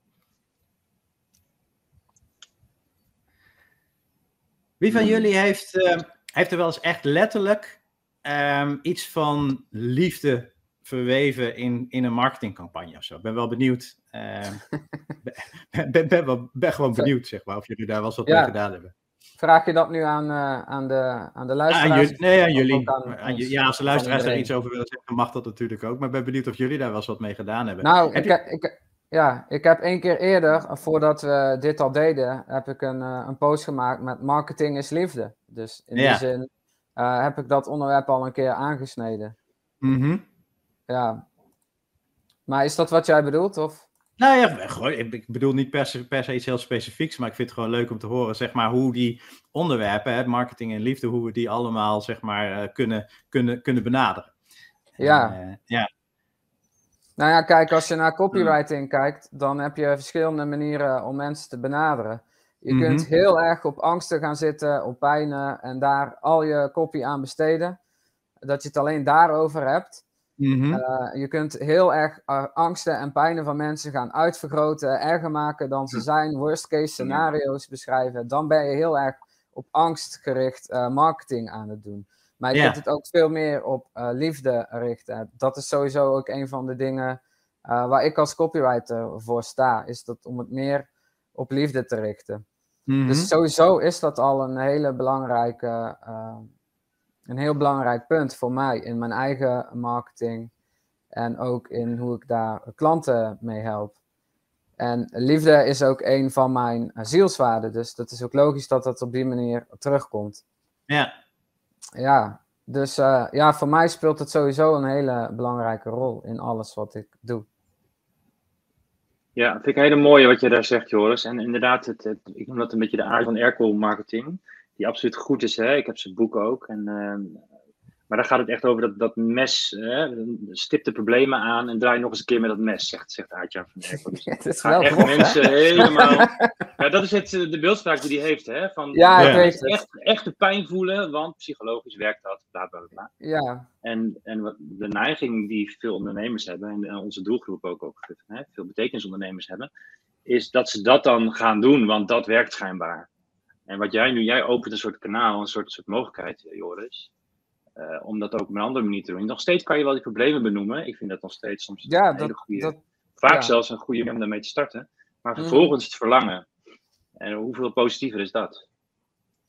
Wie van Hmm. jullie heeft, heeft er wel eens echt letterlijk ehm, iets van liefde verweven in, in een marketingcampagne of zo? Ik ben wel benieuwd. ehm, [laughs] ben, ben, ben, wel, ben gewoon benieuwd, zeg maar, of jullie daar wel eens wat Ja. mee gedaan hebben. Vraag je dat nu aan, eh, aan, de, aan de Ah, aan luisteraars? nee, aan jullie. ook aan Aan ons? ju- ja, als de luisteraars daar iedereen? iets over willen zeggen, mag dat natuurlijk ook. Maar ik ben benieuwd of jullie daar wel eens wat mee gedaan hebben. Nou, Heb ik, je- ik, ja, ik heb één keer eerder, voordat we dit al deden, heb ik een, eh, een post gemaakt met marketing is liefde. Dus in Ja. die zin eh, heb ik dat onderwerp al een keer aangesneden. Mhm. Ja. Maar is dat wat jij bedoelt? Of? Nou ja, gewoon, ik bedoel niet per se, per se iets heel specifieks, maar ik vind het gewoon leuk om te horen, zeg maar, hoe die onderwerpen, hè, marketing en liefde, hoe we die allemaal, zeg maar, eh, kunnen, kunnen, kunnen benaderen. Ja. Ja. Nou ja, kijk, als je naar copywriting kijkt, dan heb je verschillende manieren om mensen te benaderen. Je Mhm. kunt heel erg op angsten gaan zitten, op pijnen en daar al je copy aan besteden. Dat je het alleen daarover hebt. Mhm. Eh, je kunt heel erg eh, angsten en pijnen van mensen gaan uitvergroten, erger maken dan ze zijn, worst case scenario's beschrijven. Dan ben je heel erg op angst gericht eh, marketing aan het doen. Maar je Ja. kunt het ook veel meer op eh, liefde richten. Dat is sowieso ook een van de dingen eh, waar ik als copywriter voor sta. Is dat om het meer op liefde te richten. Mhm. Dus sowieso is dat al een hele belangrijke, eh, een heel belangrijk punt voor mij in mijn eigen marketing en ook in hoe ik daar klanten mee help. En liefde is ook een van mijn zielswaarden, dus dat is ook logisch dat dat op die manier terugkomt. Ja, Ja, dus eh, ja, voor mij speelt het sowieso een hele belangrijke rol in alles wat ik doe. Ja, vind ik een hele mooie wat je daar zegt, Joris. En inderdaad, het, het- ik noem dat een beetje de aard van airco marketing. Die absoluut goed is, hè. Ik heb zijn boek ook. En, ehm, maar daar gaat het echt over dat, dat mes, hè, stip de problemen aan en draai nog eens een keer met dat mes, zegt, zegt van. Dus [laughs] Het is wel echt mensen helemaal... [laughs] Ja, dat is het, eh, de beeldspraak die hij heeft, hè. Van, Ja, het. Echt, echt de pijn voelen, want psychologisch werkt dat, bla bla bla. Ja, En, en de neiging die veel ondernemers hebben, en, en onze doelgroep ook, ook hè, veel betekenisondernemers hebben, is dat ze dat dan gaan doen, want dat werkt schijnbaar. En wat jij nu, jij opent een soort kanaal, een soort, soort mogelijkheid, eh, Joris, eh, om dat ook op een andere manier te doen. Nog steeds kan je wel die problemen benoemen. Ik vind dat nog steeds soms ja een hele dat, goede, dat, vaak ja. zelfs een goede manier om daarmee te starten. Maar Mhm. vervolgens het verlangen. En hoeveel positiever is dat?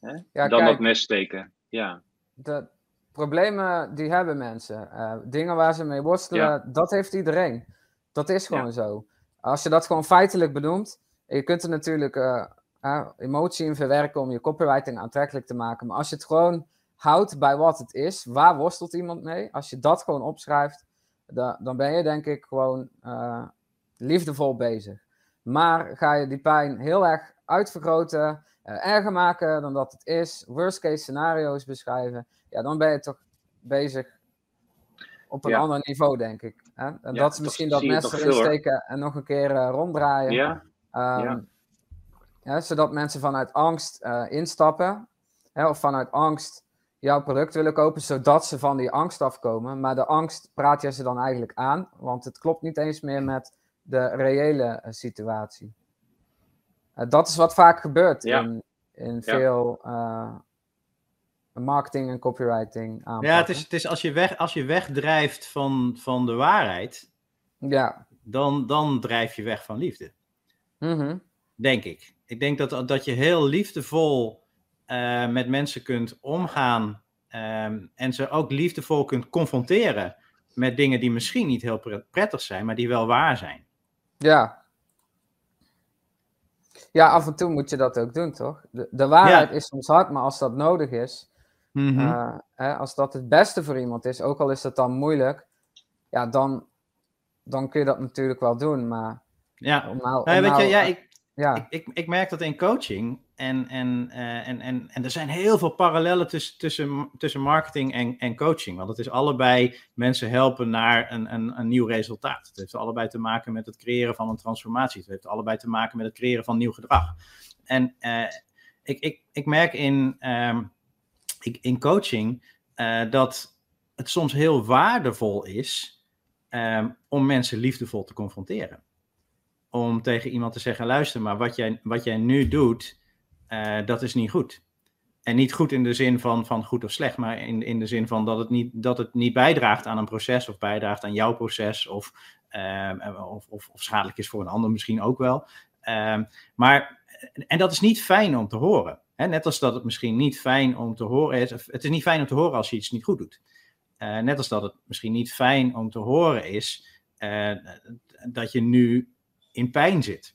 Hè? Ja, dan kijk. dat mes steken. Ja, de problemen die hebben mensen. Eh, dingen waar ze mee worstelen, dat heeft iedereen. Dat is gewoon zo. Als je dat gewoon feitelijk benoemt, en je kunt er natuurlijk eh, emotie in verwerken om je copywriting aantrekkelijk te maken. Maar als je het gewoon houdt bij wat het is, waar worstelt iemand mee? Als je dat gewoon opschrijft, da- dan ben je denk ik gewoon eh, liefdevol bezig. Maar ga je die pijn heel erg uitvergroten, eh, erger maken dan dat het is, worst case scenario's beschrijven, ja, dan ben je toch bezig op een Ja. ander niveau, denk ik. Hè? En Ja, dat is misschien dat toch erin veel, hoor. steken en nog een keer eh, ronddraaien. ja, Ehm, Ja. zodat mensen vanuit angst instappen, hè, of vanuit angst jouw product willen kopen, zodat ze van die angst afkomen. Maar de angst praat je ze dan eigenlijk aan, want het klopt niet eens meer met de reële eh, situatie. Eh, dat is wat vaak gebeurt Ja. in, in Ja. veel eh, marketing en copywriting aanpakken. ja het, is, het is als je, weg, als je wegdrijft van, van de waarheid, Ja. dan, dan drijf je weg van liefde. Mhm. Denk ik. Ik denk dat, dat je heel liefdevol eh, met mensen kunt omgaan ehm, en ze ook liefdevol kunt confronteren met dingen die misschien niet heel pre- prettig zijn, maar die wel waar zijn. Ja. Ja, af en toe moet je dat ook doen, toch? De, de waarheid Ja. is soms hard, maar als dat nodig is, Mhm. eh, hè, als dat het beste voor iemand is, ook al is dat dan moeilijk, ja, dan, dan kun je dat natuurlijk wel doen. Maar ja. om nou, Nou, weet je, nou, ja, eh, ik, ja, ik, ik, ik merk dat in coaching en, en, eh, en, en, en er zijn heel veel parallellen tussen, tussen, tussen marketing en, en coaching. Want het is allebei mensen helpen naar een, een, een nieuw resultaat. Het heeft allebei te maken met het creëren van een transformatie. Het heeft allebei te maken met het creëren van nieuw gedrag. En eh, ik, ik, ik merk in, ehm, ik, in coaching eh, dat het soms heel waardevol is ehm, om mensen liefdevol te confronteren om tegen iemand te zeggen: luister, maar wat jij, wat jij nu doet, eh, dat is niet goed. En niet goed in de zin van, van goed of slecht, maar in, in de zin van dat het, niet, dat het niet bijdraagt aan een proces of bijdraagt aan jouw proces of, ehm, of, of, of schadelijk is voor een ander misschien ook wel. Ehm, maar, en dat is niet fijn om te horen. Hè? Net als dat het misschien niet fijn om te horen is. Het is niet fijn om te horen als je iets niet goed doet. Eh, net als dat het misschien niet fijn om te horen is eh, dat je nu in pijn zit.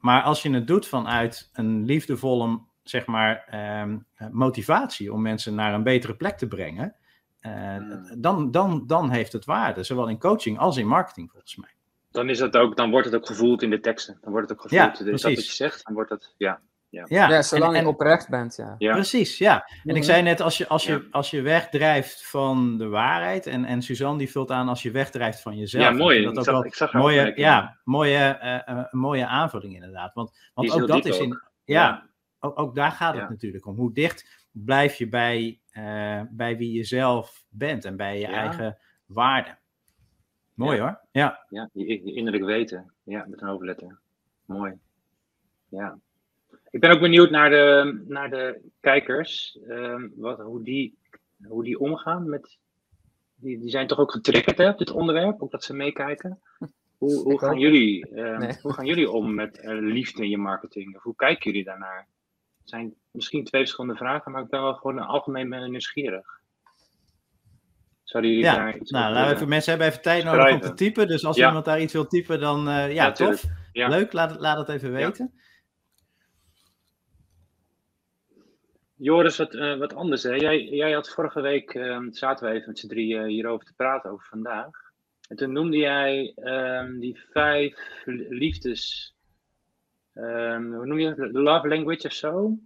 Maar als je het doet vanuit een liefdevolle, zeg maar, ehm, motivatie om mensen naar een betere plek te brengen, eh, dan, dan, dan heeft het waarde, zowel in coaching als in marketing volgens mij. Dan, is het ook, dan wordt het ook gevoeld in de teksten. Dan wordt het ook Ja, gevoeld. dus dat wat je zegt, dan wordt het. Ja, Ja, ja, zolang en, en- je oprecht bent, ja. ja. Precies, ja. En ik Mhm. zei net, als je, als, je, Ja. als je wegdrijft van de waarheid, en, en Suzanne die vult aan als je wegdrijft van jezelf. ja mooi. vind Ik Dat ook zag, wel ik zag haar mooie, ja, mooie, eh, eh, een mooie aanvulling inderdaad. Want, want ook dat is in. ook. Ja, Ja. Ook, ook daar gaat het Ja. natuurlijk om. Hoe dicht blijf je bij, eh, bij wie je zelf bent en bij je Ja. eigen waarden. Mooi Ja. hoor. Ja. Ja, je, je innerlijk weten. Ja, met een hoofdletter. Mooi. Ja. Ik ben ook benieuwd naar de, naar de kijkers. ehm, wat, hoe die hoe die omgaan met. Die, die zijn toch ook getriggerd hè, op dit onderwerp, ook dat ze meekijken. Hoe, hoe, gaan, jullie, ehm, Nee. hoe gaan jullie om met eh, liefde in je marketing? Of hoe kijken jullie daarnaar? Het zijn misschien twee verschillende vragen, maar ik ben wel gewoon algemeen ben nieuwsgierig. Zouden jullie Ja, daar iets nou, over laten we willen? even, mensen hebben even tijd nodig om te typen. Dus als Ja. iemand daar iets wil typen, dan eh, ja, tuurlijk. tof. Ja. Leuk, laat, het- laat het even Ja. weten. Joris, wat, eh, wat anders. Hè? Jij, jij had vorige week, ehm, zaten we even met z'n drieën hierover te praten over vandaag. En toen noemde jij ehm, die vijf li- liefdes. ehm, hoe noem je dat? Love language of zo?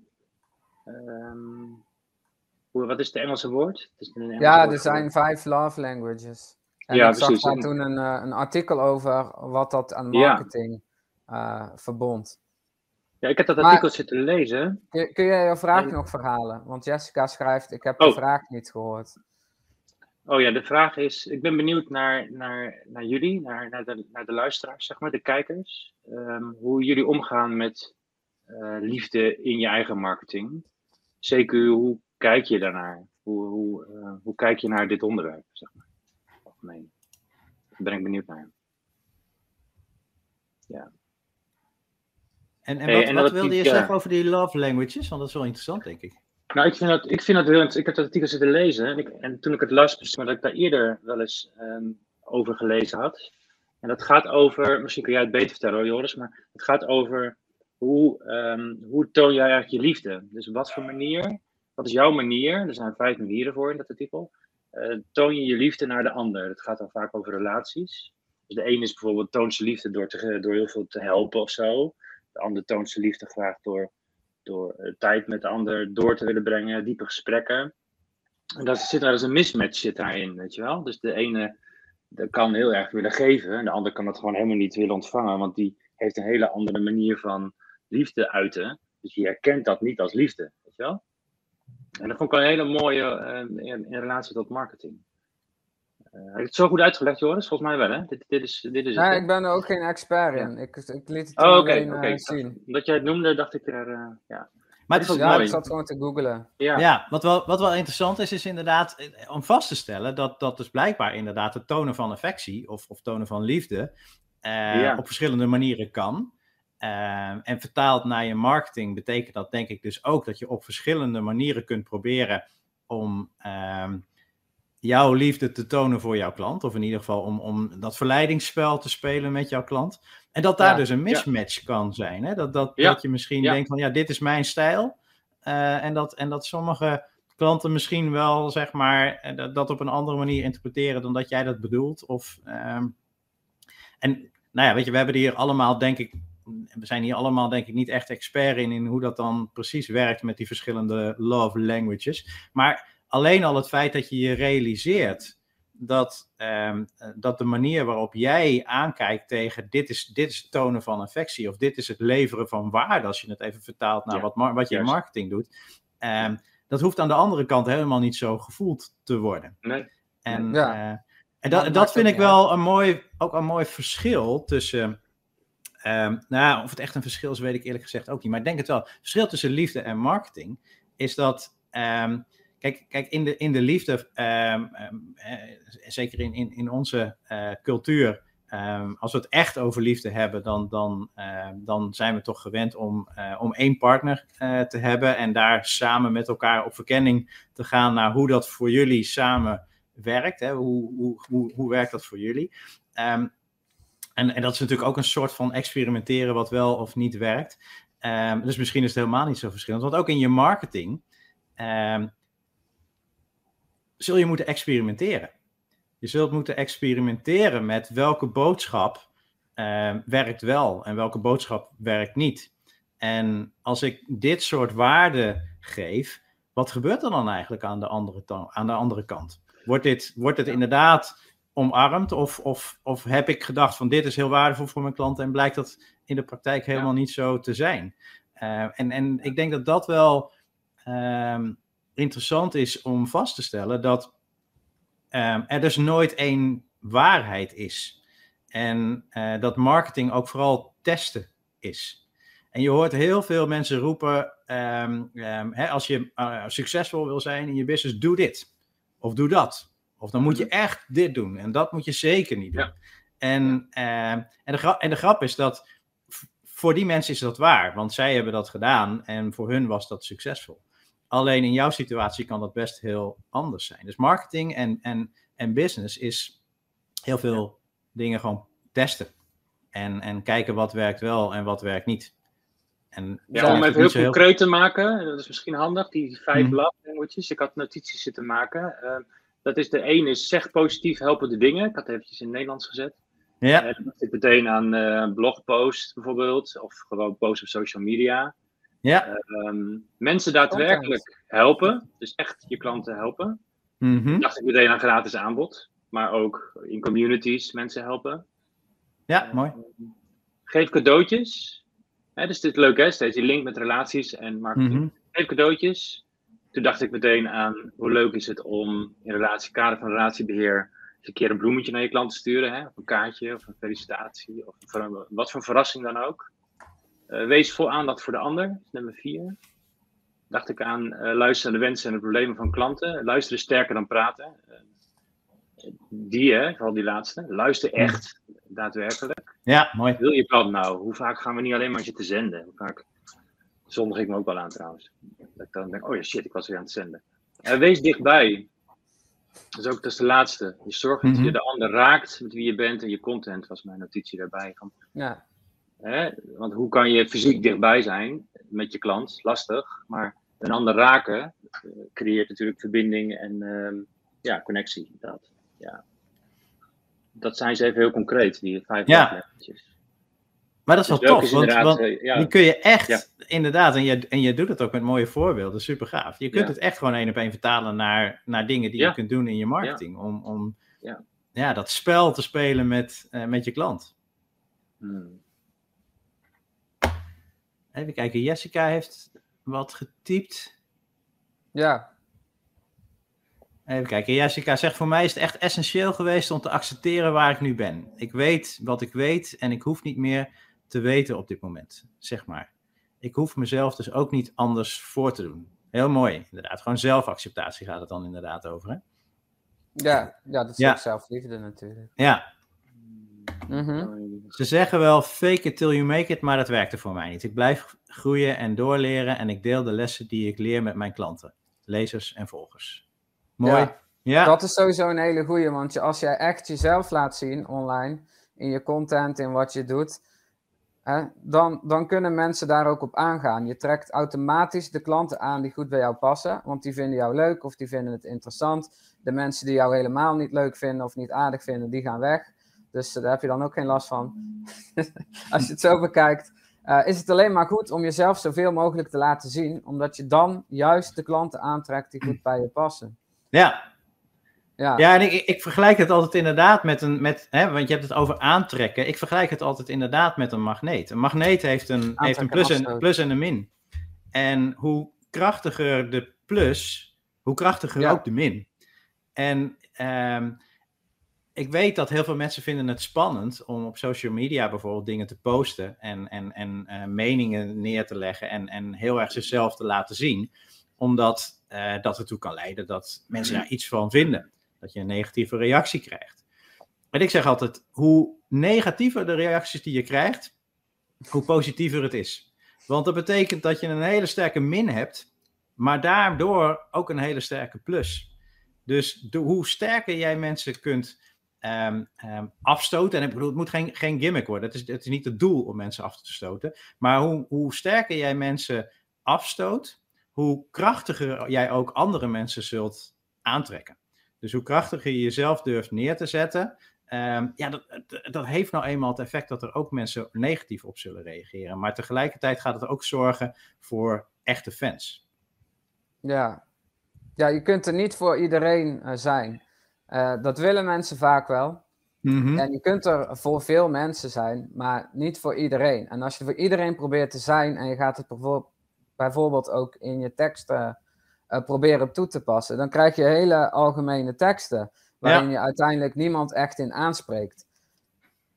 Hoe, wat is het Engelse woord? Het is Engelse Ja, woord er zijn vijf love languages. En Ja, ik zag daar En- toen een, eh, een artikel over wat dat aan Ja. marketing eh, verbond. Ja, ik heb dat Maar- artikel zitten lezen. Kun, kun jij je vraag En- nog verhalen? Want Jessica schrijft, ik heb Oh. de vraag niet gehoord. Oh ja, de vraag is, ik ben benieuwd naar, naar, naar jullie, naar, naar, de, naar de luisteraars, zeg maar, de kijkers. Ehm, hoe jullie omgaan met eh, liefde in je eigen marketing. Zeker, hoe kijk je daarnaar? Hoe, hoe, eh, hoe kijk je naar dit onderwerp, zeg maar? Algemeen. Daar ben ik benieuwd naar. En, en Hey, wat, en wat dat wilde je zeggen over die love languages? Want dat is wel interessant, denk ik. Nou, ik vind dat, ik vind dat heel interessant. Ik heb dat artikel zitten lezen. En, ik, en toen ik het las, ik maar dat ik daar eerder wel eens ehm, over gelezen had. En dat gaat over, misschien kun jij het beter vertellen hoor, Joris, maar het gaat over hoe, ehm, hoe toon jij eigenlijk je liefde? Dus wat voor manier, wat is jouw manier? Er zijn vijf manieren voor in dat artikel. Eh, toon je je liefde naar de ander? Het gaat dan vaak over relaties. Dus de een is bijvoorbeeld toont zijn liefde door, te, door heel veel te helpen of zo. De ander toont zijn liefde graag door door eh, tijd met de ander door te willen brengen, diepe gesprekken. En dat zit daar dus een mismatch zit daarin, weet je wel. Dus de ene kan heel erg willen geven en de ander kan dat gewoon helemaal niet willen ontvangen, want die heeft een hele andere manier van liefde uiten. Dus die herkent dat niet als liefde, weet je wel. En dat vond ik wel een hele mooie eh, in, in relatie tot marketing. Eh, heb ik het zo goed uitgelegd, Joris? Volgens mij wel, hè? Dit, dit is, dit is het, Nee, hè? ik ben er ook geen expert in. Ik, ik liet het toen Oh, oké, alleen oké. eh, zien. Omdat jij het noemde, dacht ik er, eh, ja. Maar het Ja, ik zat gewoon te googlen. Ja, Ja, wat wel, wat wel interessant is, is inderdaad om vast te stellen dat dat dus blijkbaar inderdaad het tonen van affectie of, of tonen van liefde eh, Ja. op verschillende manieren kan. Eh, en vertaald naar je marketing betekent dat denk ik dus ook dat je op verschillende manieren kunt proberen om ehm, jouw liefde te tonen voor jouw klant. Of in ieder geval om, om dat verleidingsspel te spelen met jouw klant. En dat daar Ja, dus een mismatch kan zijn. Hè? Dat, dat, Ja, dat je misschien denkt van ja, dit is mijn stijl. Eh, en, dat, en dat sommige klanten misschien wel, zeg maar, eh, dat, dat op een andere manier interpreteren dan dat jij dat bedoelt. Of, ehm, en nou ja, weet je, we hebben hier allemaal, denk ik, we zijn hier allemaal, denk ik, niet echt expert in, in hoe dat dan precies werkt met die verschillende love languages. Maar alleen al het feit dat je je realiseert dat, ehm, eh, dat de manier waarop jij aankijkt tegen dit is, dit is het tonen van affectie of dit is het leveren van waarde, als je het even vertaalt naar Ja, wat, wat je in marketing doet, ehm, dat hoeft aan de andere kant helemaal niet zo gevoeld te worden. Nee. En, Ja. eh, en dat dat, vind ik wel een mooi, ook een mooi verschil tussen. ehm, nou, ja, of het echt een verschil is, weet ik eerlijk gezegd ook niet. Maar ik denk het wel. Het verschil tussen liefde en marketing is dat. ehm, kijk, kijk in, de, in de liefde, ehm, ehm, eh, zeker in, in, in onze eh, cultuur. ehm, als we het echt over liefde hebben, dan, dan, dan zijn we toch gewend om, eh, om één partner te hebben. En daar samen met elkaar op verkenning te gaan naar hoe dat voor jullie samen werkt. Hè? Hoe, hoe, hoe, hoe werkt dat voor jullie? En, en dat is natuurlijk ook een soort van experimenteren wat wel of niet werkt. Dus misschien is het helemaal niet zo verschillend. Want ook in je marketing zul je moeten experimenteren. Je zult moeten experimenteren met welke boodschap ehm, werkt wel en welke boodschap werkt niet. En als ik dit soort waarden geef, wat gebeurt er dan eigenlijk aan de andere, aan de andere kant? Wordt, dit, wordt het inderdaad omarmd? Of, of, of heb ik gedacht van dit is heel waardevol voor mijn klanten en blijkt dat in de praktijk helemaal niet zo te zijn? Eh, en, en ik denk dat dat wel ehm, interessant is om vast te stellen dat ehm, er dus nooit één waarheid is. En eh, dat marketing ook vooral testen is. En je hoort heel veel mensen roepen: ehm, ehm, hè, als je eh, succesvol wil zijn in je business, doe dit. of doe dat. Of dan moet je echt dit doen en dat moet je zeker niet doen. Ja. En, en, de grap, en de grap is dat voor die mensen is dat waar, want zij hebben dat gedaan en voor hun was dat succesvol. Alleen in jouw situatie kan dat best heel anders zijn. Dus marketing en, en, en business is heel veel dingen gewoon testen. En, en kijken wat werkt wel en wat werkt niet. En Ja, om even heel concreet te maken, dat is misschien handig, die vijf love languages. Ik had notities zitten maken. Eh, dat is de ene is zeg positief helpende dingen. Ik had het eventjes in het Nederlands gezet. Ja, dan dacht ik meteen aan eh blogpost bijvoorbeeld, of gewoon post op social media. Ja. Ehm, mensen daadwerkelijk helpen, dus echt je klanten helpen. Dan dacht ik meteen aan gratis aanbod, maar ook in communities mensen helpen. ja mooi. Geef cadeautjes. Hè, dus dit is leuk hè, steeds die link met relaties en marketing. Mhm. Geef cadeautjes. Toen dacht ik meteen aan hoe leuk is het om in relatiekader van relatiebeheer eens een keer een bloemetje naar je klant te sturen. Hè? Of een kaartje of een felicitatie of een wat voor verrassing dan ook. Eh, wees vol aandacht voor de ander, dat is nummer vier. Dacht ik aan eh, luisteren naar de wensen en de problemen van klanten. Luisteren sterker dan praten. Eh, die hè, vooral die laatste. Luister echt, daadwerkelijk. Ja, mooi. Wil je klant nou? Hoe vaak gaan we niet alleen maar zitten zenden? Hoe vaak... Zondag ik me ook wel aan trouwens. Dat ik dan denk, oh ja shit, ik was weer aan het zenden. Eh, wees dichtbij. Dat is ook dat is de laatste. Je zorgt dat Mhm. je de ander raakt met wie je bent en je content was mijn notitie daarbij. Van, Ja, hè? Want hoe kan je fysiek dichtbij zijn met je klant? Lastig. Maar een ander raken eh, creëert natuurlijk verbinding en ehm, ja, connectie. Dat, ja. dat zijn ze even heel concreet, die vijf Ja. Maar dat is wel Dus tof, is want, want ja. die kun je echt, Ja. inderdaad, en je, en je doet het ook met mooie voorbeelden, super gaaf. Je kunt Ja. het echt gewoon één op één vertalen naar, naar dingen die je kunt doen in je marketing. Om, om Ja. Ja, dat spel te spelen met, eh, met je klant. Hmm. Even kijken, Jessica heeft wat getypt. ja, Even kijken, Jessica zegt: Voor mij is het echt essentieel geweest om te accepteren waar ik nu ben. Ik weet wat ik weet en ik hoef niet meer te weten op dit moment, zeg maar. Ik hoef mezelf dus ook niet anders voor te doen. Heel mooi, inderdaad. Gewoon zelfacceptatie gaat het dan inderdaad over. Hè? ja, ja, dat is Ja. ook zelfliefde natuurlijk. Ja, Mhm. Ze zeggen wel fake it till you make it, maar dat werkte voor mij niet. Ik blijf groeien en doorleren en ik deel de lessen die ik leer met mijn klanten, lezers en volgers. Mooi. Ja. Ja, Dat is sowieso een hele goeie, want als jij echt jezelf laat zien online, in je content, in wat je doet, hè, dan, dan kunnen mensen daar ook op aangaan. Je trekt automatisch de klanten aan die goed bij jou passen, want die vinden jou leuk of die vinden het interessant. De mensen die jou helemaal niet leuk vinden of niet aardig vinden, die gaan weg. Dus eh, daar heb je dan ook geen last van. [laughs] als je het zo bekijkt, eh, is het alleen maar goed om jezelf zoveel mogelijk te laten zien, omdat je dan juist de klanten aantrekt die goed bij je passen. ja, Ja, Ja, en ik, ik vergelijk het altijd inderdaad met een, met, hè, want je hebt het over aantrekken. Ik vergelijk het altijd inderdaad met een magneet. Een magneet heeft een, heeft een plus, en, afstoot. plus en een min. En hoe krachtiger de plus, hoe krachtiger Ja. ook de min. En ehm, ik weet dat heel veel mensen vinden het spannend om op social media bijvoorbeeld dingen te posten en, en, en eh, meningen neer te leggen en, en heel erg zichzelf te laten zien. Omdat eh, dat ertoe kan leiden dat mensen daar iets van vinden dat je een negatieve reactie krijgt. En ik zeg altijd, hoe negatiever de reacties die je krijgt, hoe positiever het is. Want dat betekent dat je een hele sterke min hebt, maar daardoor ook een hele sterke plus. Dus hoe sterker jij mensen kunt ehm, afstoten, en ik bedoel, het moet geen, geen gimmick worden, het is, het is niet het doel om mensen af te stoten, maar hoe, hoe sterker jij mensen afstoot, hoe krachtiger jij ook andere mensen zult aantrekken. Dus hoe krachtiger je jezelf durft neer te zetten, ehm, ja, dat, dat- dat heeft nou eenmaal het effect dat er ook mensen negatief op zullen reageren. Maar tegelijkertijd gaat het ook zorgen voor echte fans. Ja. ja, je kunt er niet voor iedereen eh, zijn. Eh, dat willen mensen vaak wel. Mhm. En je kunt er voor veel mensen zijn, maar niet voor iedereen. En als je voor iedereen probeert te zijn en je gaat het bijvoor- bijvoorbeeld ook in je teksten eh, proberen toe te passen, dan krijg je hele algemene teksten waarin je uiteindelijk niemand echt in aanspreekt.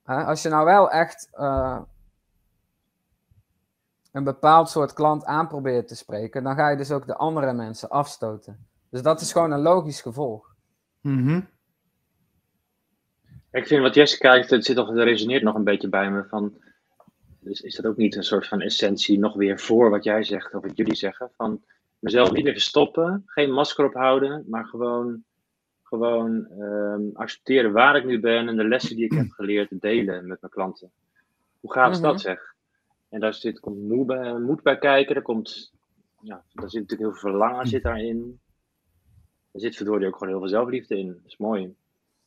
Als je nou wel echt eh, een bepaald soort klant aan probeert te spreken, dan ga je dus ook de andere mensen afstoten. Dus dat is gewoon een logisch gevolg. Mhm. Ik vind wat Jessica het zit nog, het resoneert nog een beetje bij me. Van, dus is dat ook niet een soort van essentie nog weer voor wat jij zegt of wat jullie zeggen? Van mezelf niet meer verstoppen, geen masker ophouden, maar gewoon, gewoon ehm, accepteren waar ik nu ben en de lessen die ik heb geleerd delen met mijn klanten. Hoe gaaf is Mhm. dat zeg? En daar zit, komt moed bij, moed bij kijken, er komt, ja, daar zit natuurlijk heel veel verlangen zit daarin. Er zit verdorie ook gewoon heel veel zelfliefde in. Dat is mooi.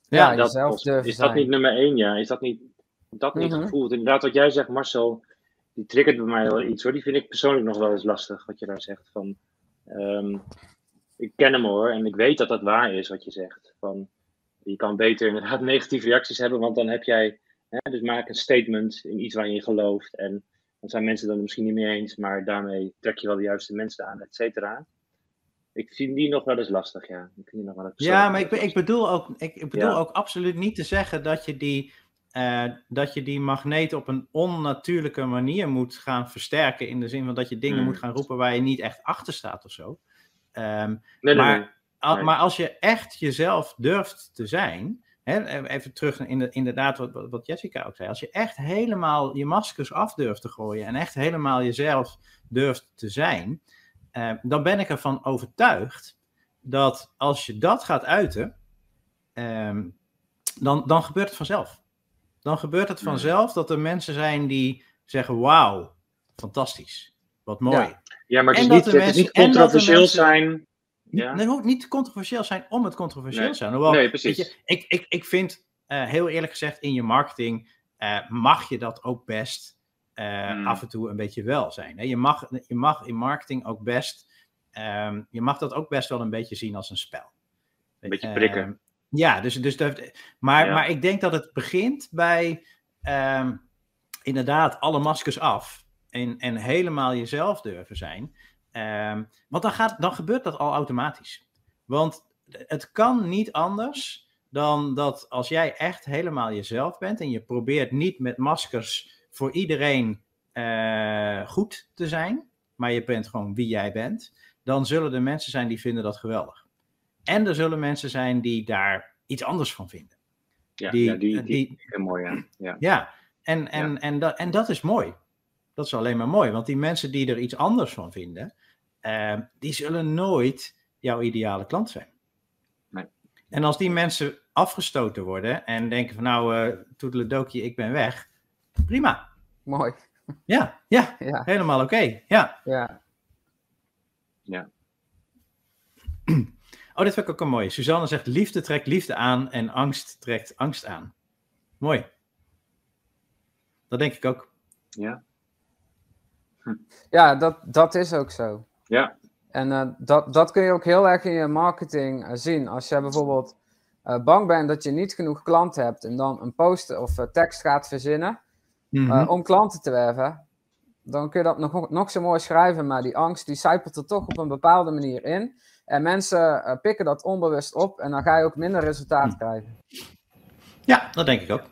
Ja, dat, is dat zijn. niet nummer één, ja? Is dat niet, dat niet Mhm. gevoeld? Inderdaad, wat jij zegt, Marcel, die triggert bij mij wel iets hoor. Die vind ik persoonlijk nog wel eens lastig, wat je daar zegt. Van, ehm, ik ken hem hoor, en ik weet dat dat waar is wat je zegt. Van, je kan beter inderdaad [laughs] negatieve reacties hebben, want dan heb jij, hè, dus maak een statement in iets waar je in gelooft. En dan zijn mensen dan misschien niet mee eens, maar daarmee trek je wel de juiste mensen aan, et cetera. Ik vind die nog wel eens lastig, ja. Ik vind die nog wel eens Ja, maar ik, ik bedoel, ook, ik, ik bedoel Ja. ook absoluut niet te zeggen dat je, die, eh, dat je die magneet op een onnatuurlijke manier moet gaan versterken. In de zin van dat je dingen Hmm. moet gaan roepen waar je niet echt achter staat of zo. Ehm, Nee, maar, nee. al- Nee. maar als je echt jezelf durft te zijn. Hè, even terug in de, inderdaad wat wat Jessica ook zei. Als je echt helemaal je maskers af durft te gooien. En echt helemaal jezelf durft te zijn. Eh, dan ben ik ervan overtuigd dat als je dat gaat uiten. ehm, dan, dan gebeurt het vanzelf. Dan gebeurt het vanzelf dat er mensen zijn die zeggen: Wauw, fantastisch. Wat mooi. Ja. Ja, maar het, is dat niet, de het is mensen- niet controversieel mensen- zijn. Ja. Het hoeft niet controversieel zijn om het controversieel Nee. te zijn. Hoewel, Nee, weet precies. je, ik, ik, ik vind, eh, heel eerlijk gezegd, in je marketing eh, mag je dat ook best eh, Hmm. af en toe een beetje wel zijn. Hè? Je, mag, je mag in marketing ook best, ehm, je mag dat ook best wel een beetje zien als een spel. Een beetje prikken. Ehm, ja, dus, dus dat, maar, Ja. maar ik denk dat het begint bij ehm, inderdaad alle maskers af en, en helemaal jezelf durven zijn. Want dan, gaat, dan gebeurt dat al automatisch. Want het kan niet anders dan dat als jij echt helemaal jezelf bent en je probeert niet met maskers voor iedereen eh, goed te zijn, maar je bent gewoon wie jij bent, dan zullen er mensen zijn die vinden dat geweldig. En er zullen mensen zijn die daar iets anders van vinden. Ja, die- ja, die, die, die- heel mooi, ja. ja. Ja, en, en, En, dat, en dat is mooi. Dat is alleen maar mooi, want die mensen die er iets anders van vinden, eh, die zullen nooit jouw ideale klant zijn. Nee. En als die mensen afgestoten worden en denken van nou, eh toedeledokie, ik ben weg, prima. Mooi. Ja, ja, [laughs] Ja, helemaal oké. Ja. ja. [clears throat] Oh, dit vind ik ook een mooie. Suzanne zegt, liefde trekt liefde aan en angst trekt angst aan. Mooi. Dat denk ik ook. Ja. ja dat, dat is ook zo. Ja. En eh, dat, dat kun je ook heel erg in je marketing eh, zien. Als je bijvoorbeeld eh, bang bent dat je niet genoeg klanten hebt en dan een post of tekst gaat verzinnen Mhm. eh, om klanten te werven, dan kun je dat nog, nog zo mooi schrijven, maar die angst die zijpelt er toch op een bepaalde manier in. En mensen eh, pikken dat onbewust op en dan ga je ook minder resultaat Hm. krijgen. Ja, dat denk ik ook.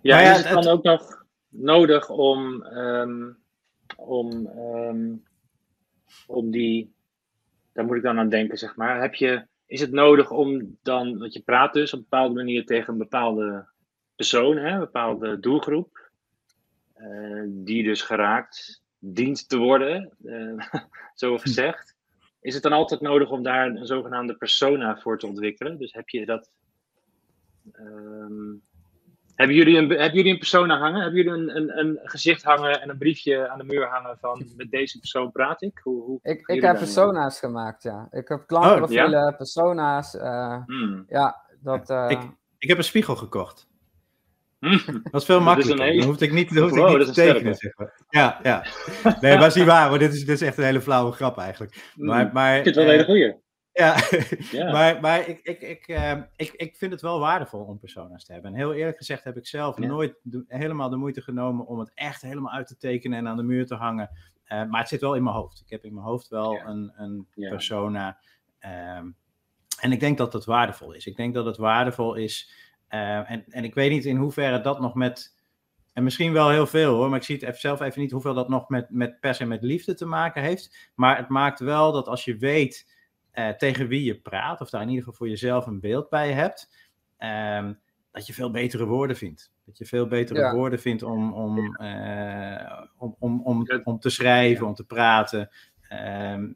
Ja, ja, is het het- dan ook nog nodig om, ehm, om, ehm, om die, daar moet ik dan aan denken, zeg maar. Heb je, is het nodig om dan, want je praat dus op een bepaalde manier tegen een bepaalde persoon, hè, een bepaalde doelgroep, eh, die dus geraakt dient te worden, eh, [laughs] zo gezegd. Is het dan altijd nodig om daar een zogenaamde persona voor te ontwikkelen? Dus heb je dat. ehm, hebben jullie, een, hebben jullie een persona hangen? Hebben jullie een, een, een gezicht hangen en een briefje aan de muur hangen van met deze persoon praat ik? Hoe, hoe Ik, ik heb persona's gemaakt, ja. Ik heb klantenprofielen, persona's. eh, Hmm. ja, dat... eh, Ik- Ik heb een spiegel gekocht. Hmm. Dat is veel makkelijker. hele- Dan hoefde ik niet, dan hoefde Wow, ik niet dat te tekenen. Zeg maar. Ja, ja. Nee, maar is niet waar. Maar dit is, dit is echt een hele flauwe grap eigenlijk. Maar, Hmm. maar, Ik vind het wel een eh, hele goeie. Ja, [laughs] Ja. maar, maar ik, ik, ik, eh, ik, ik vind het wel waardevol om persona's te hebben. En heel eerlijk gezegd heb ik zelf Ja. nooit de- helemaal de moeite genomen om het echt helemaal uit te tekenen en aan de muur te hangen. Eh, maar het zit wel in mijn hoofd. Ik heb in mijn hoofd wel Ja. een, een persona. ehm, en ik denk dat dat waardevol is. Ik denk dat het waardevol is. Eh, en, en ik weet niet in hoeverre dat nog met. En misschien wel heel veel hoor, maar ik zie het even zelf even niet hoeveel dat nog met, met per se met liefde te maken heeft. Maar het maakt wel dat als je weet eh, tegen wie je praat, of daar in ieder geval voor jezelf een beeld bij hebt, ehm, dat je veel betere woorden vindt. Dat je veel betere Ja. woorden vindt om, om, eh, om, om, om, om te schrijven, om te praten. Ehm,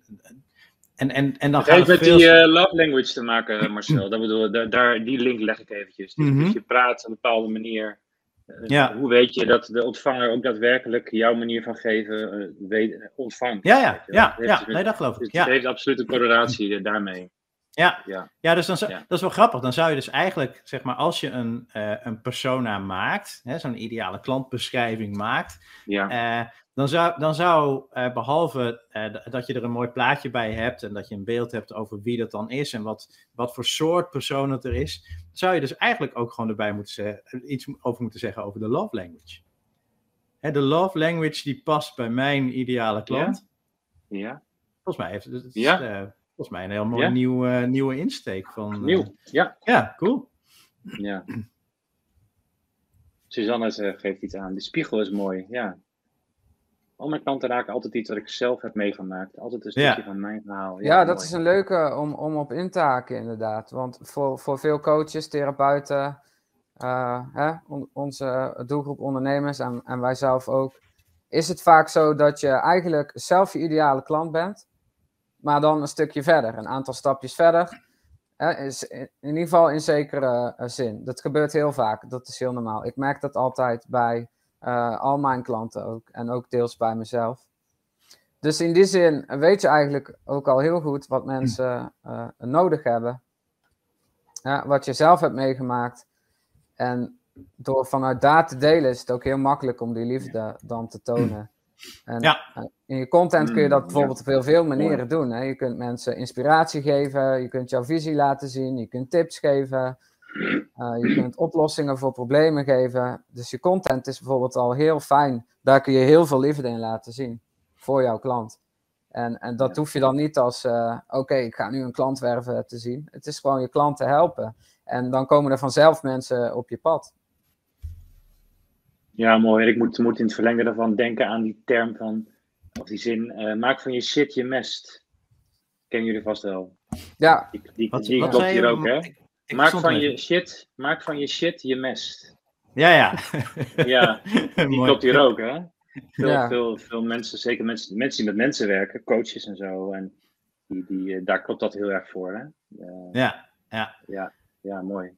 en, en, en dan Het heeft het met veel... die eh, love language te maken, Marcel. [clears throat] Dat bedoel, daar, daar, die link leg ik eventjes. Dus, Mhm. dus je praat op een bepaalde manier. Eh, Ja. Hoe weet je dat de ontvanger ook daadwerkelijk jouw manier van geven eh, weet, ontvangt? Ja, ja, ja, Het heeft ja, dus met- nee, dat geloof dus ik. het Ja, heeft absoluut een correlatie eh, daarmee. ja. Ja. Ja, dus dan, zou- Ja. dat is wel grappig. Dan zou je dus eigenlijk, zeg maar, als je een, eh, een persona maakt, hè, zo'n ideale klantbeschrijving maakt, Ja. eh, dan zou, dan zou eh, behalve eh, dat je er een mooi plaatje bij hebt en dat je een beeld hebt over wie dat dan is en wat, wat voor soort persoon het er is, zou je dus eigenlijk ook gewoon erbij moeten zeggen, iets over moeten zeggen over de love language. Hè, de love language die past bij mijn ideale klant. ja. Volgens mij heeft het, het is, Ja. eh, volgens mij een heel mooie Ja. nieuwe, nieuwe insteek van. Nieuw. Ja. ja, cool. ja. Suzanne geeft iets aan. De spiegel is mooi. Ja. Al mijn klanten raken altijd iets wat ik zelf heb meegemaakt. Altijd een Ja. stukje van mijn verhaal. Ja, dat mooi. is een leuke om, om op in te haken, inderdaad. Want voor, voor veel coaches, therapeuten, eh, hè, on- onze doelgroep ondernemers en, en wij zelf ook, is het vaak zo dat je eigenlijk zelf je ideale klant bent, maar dan een stukje verder, een aantal stapjes verder. Hè, is in, in ieder geval in zekere eh, zin. Dat gebeurt heel vaak, dat is heel normaal. Ik merk dat altijd bij eh, al mijn klanten ook en ook deels bij mezelf. Dus in die zin weet je eigenlijk ook al heel goed wat mensen eh, nodig hebben. Ja, wat je zelf hebt meegemaakt. En door vanuit daar te delen is het ook heel makkelijk om die liefde dan te tonen. [clears throat] En Ja. eh, in je content kun je dat Mm, bijvoorbeeld op heel veel manieren doen. Hè. Je kunt mensen inspiratie geven, je kunt jouw visie laten zien, je kunt tips geven, je kunt oplossingen voor problemen geven. Dus je content is bijvoorbeeld al heel fijn. Daar kun je heel veel liefde in laten zien voor jouw klant. En, en dat Ja. hoef je dan niet als, eh, oké, ik ga nu een klant werven te zien. Het is gewoon je klant te helpen. En dan komen er vanzelf mensen op je pad. Ja, mooi. En ik moet, moet in het verlengde daarvan denken aan die term van, of die zin, eh, maak van je shit je mest. Kennen jullie vast wel. Ja, Die, die, Wat, die klopt hier je? ook, hè? Ik- maak, van je shit, maak van je shit je mest. Ja, ja. [laughs] Ja, [laughs] die klopt hier ook, hè? Veel, Ja. veel, veel mensen, zeker mensen, mensen die met mensen werken, coaches en zo, en die, die, eh, daar klopt dat heel erg voor, hè? Eh, Ja, ja. ja, ja, mooi.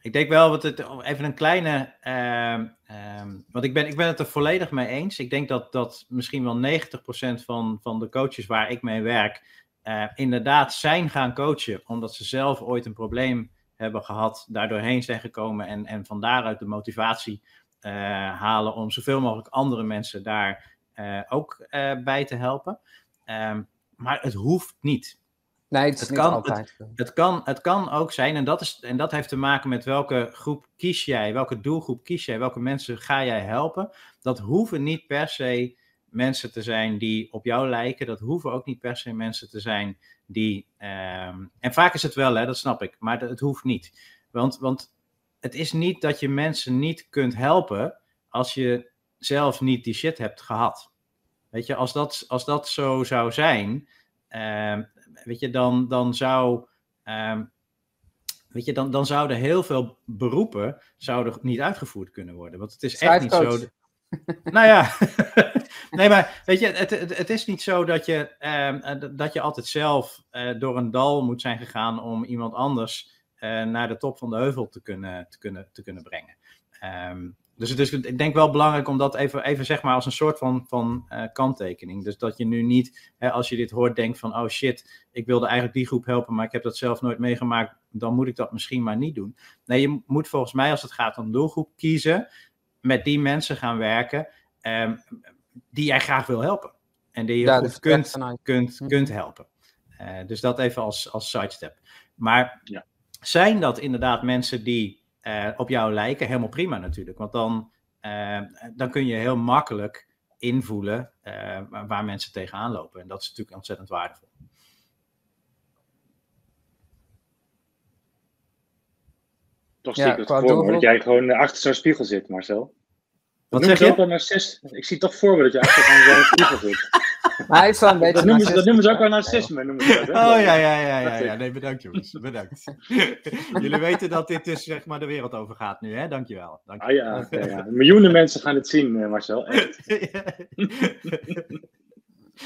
Ik denk wel, wat het, even een kleine. ehm, ehm, want ik ben, ik ben het er volledig mee eens. Ik denk dat, dat misschien wel 90% van, van de coaches waar ik mee werk. Eh, inderdaad zijn gaan coachen. omdat ze zelf ooit een probleem hebben gehad. daardoor heen zijn gekomen. en, en van daaruit de motivatie eh, halen. om zoveel mogelijk andere mensen daar eh, ook bij te helpen. Ehm, maar het hoeft niet. nee, het is Het niet kan- altijd. Het kan, het kan ook zijn, en dat, is, en dat heeft te maken met welke groep kies jij, welke doelgroep kies jij, welke mensen ga jij helpen. Dat hoeven niet per se mensen te zijn die op jou lijken. Dat hoeven ook niet per se mensen te zijn die. ehm, en vaak is het wel, hè, dat snap ik, maar het hoeft niet. Want, want het is niet dat je mensen niet kunt helpen als je zelf niet die shit hebt gehad. Weet je, als dat, als dat zo zou zijn, ehm, weet je, dan, dan zou. ehm, weet je, dan, dan zouden heel veel beroepen zouden niet uitgevoerd kunnen worden. Want het is echt niet zo. Nou ja, [laughs] nee, maar weet je, het, is niet zo dat je, ehm, eh, dat je altijd zelf eh, door een dal moet zijn gegaan om iemand anders eh, naar de top van de heuvel te kunnen, te kunnen, te kunnen brengen. Ehm, dus het is, ik denk wel belangrijk om dat even, even zeg maar als een soort van, van eh, kanttekening. Dus dat je nu niet, hè, als je dit hoort, denkt van, oh shit, ik wilde eigenlijk die groep helpen, maar ik heb dat zelf nooit meegemaakt, dan moet ik dat misschien maar niet doen. Nee, je moet volgens mij, als het gaat om doelgroep, kiezen, met die mensen gaan werken ehm, die jij graag wil helpen. En die je Ja, goed kunt, kunt, Hm. kunt helpen. Eh, dus dat even als, als sidestep. Maar Ja. zijn dat inderdaad mensen die eh, op jou lijken? Helemaal prima natuurlijk. Want dan, eh, dan kun je heel makkelijk invoelen eh, waar- waar mensen tegenaan lopen. En dat is natuurlijk ontzettend waardevol. Toch Ja, zie ik het voor me, dat jij gewoon eh, achter zo'n spiegel zit, Marcel. Wat Noem zeg ook je? wel narcist. Ik zie toch voor me dat je achter zo'n spiegel zit. [laughs] Hij is wel een beetje Dat noemen, ze, dat noemen ze ook wel narcisme. Noemen ze dat, hè? Oh ja, ja, ja, ja, ja. Nee, bedankt jongens. Bedankt. [laughs] Jullie weten dat dit dus zeg maar de wereld over gaat nu, hè? Dankjewel. Ah Dankjewel. ja, ja, ja. miljoenen mensen gaan het zien, eh, Marcel. Echt. [laughs]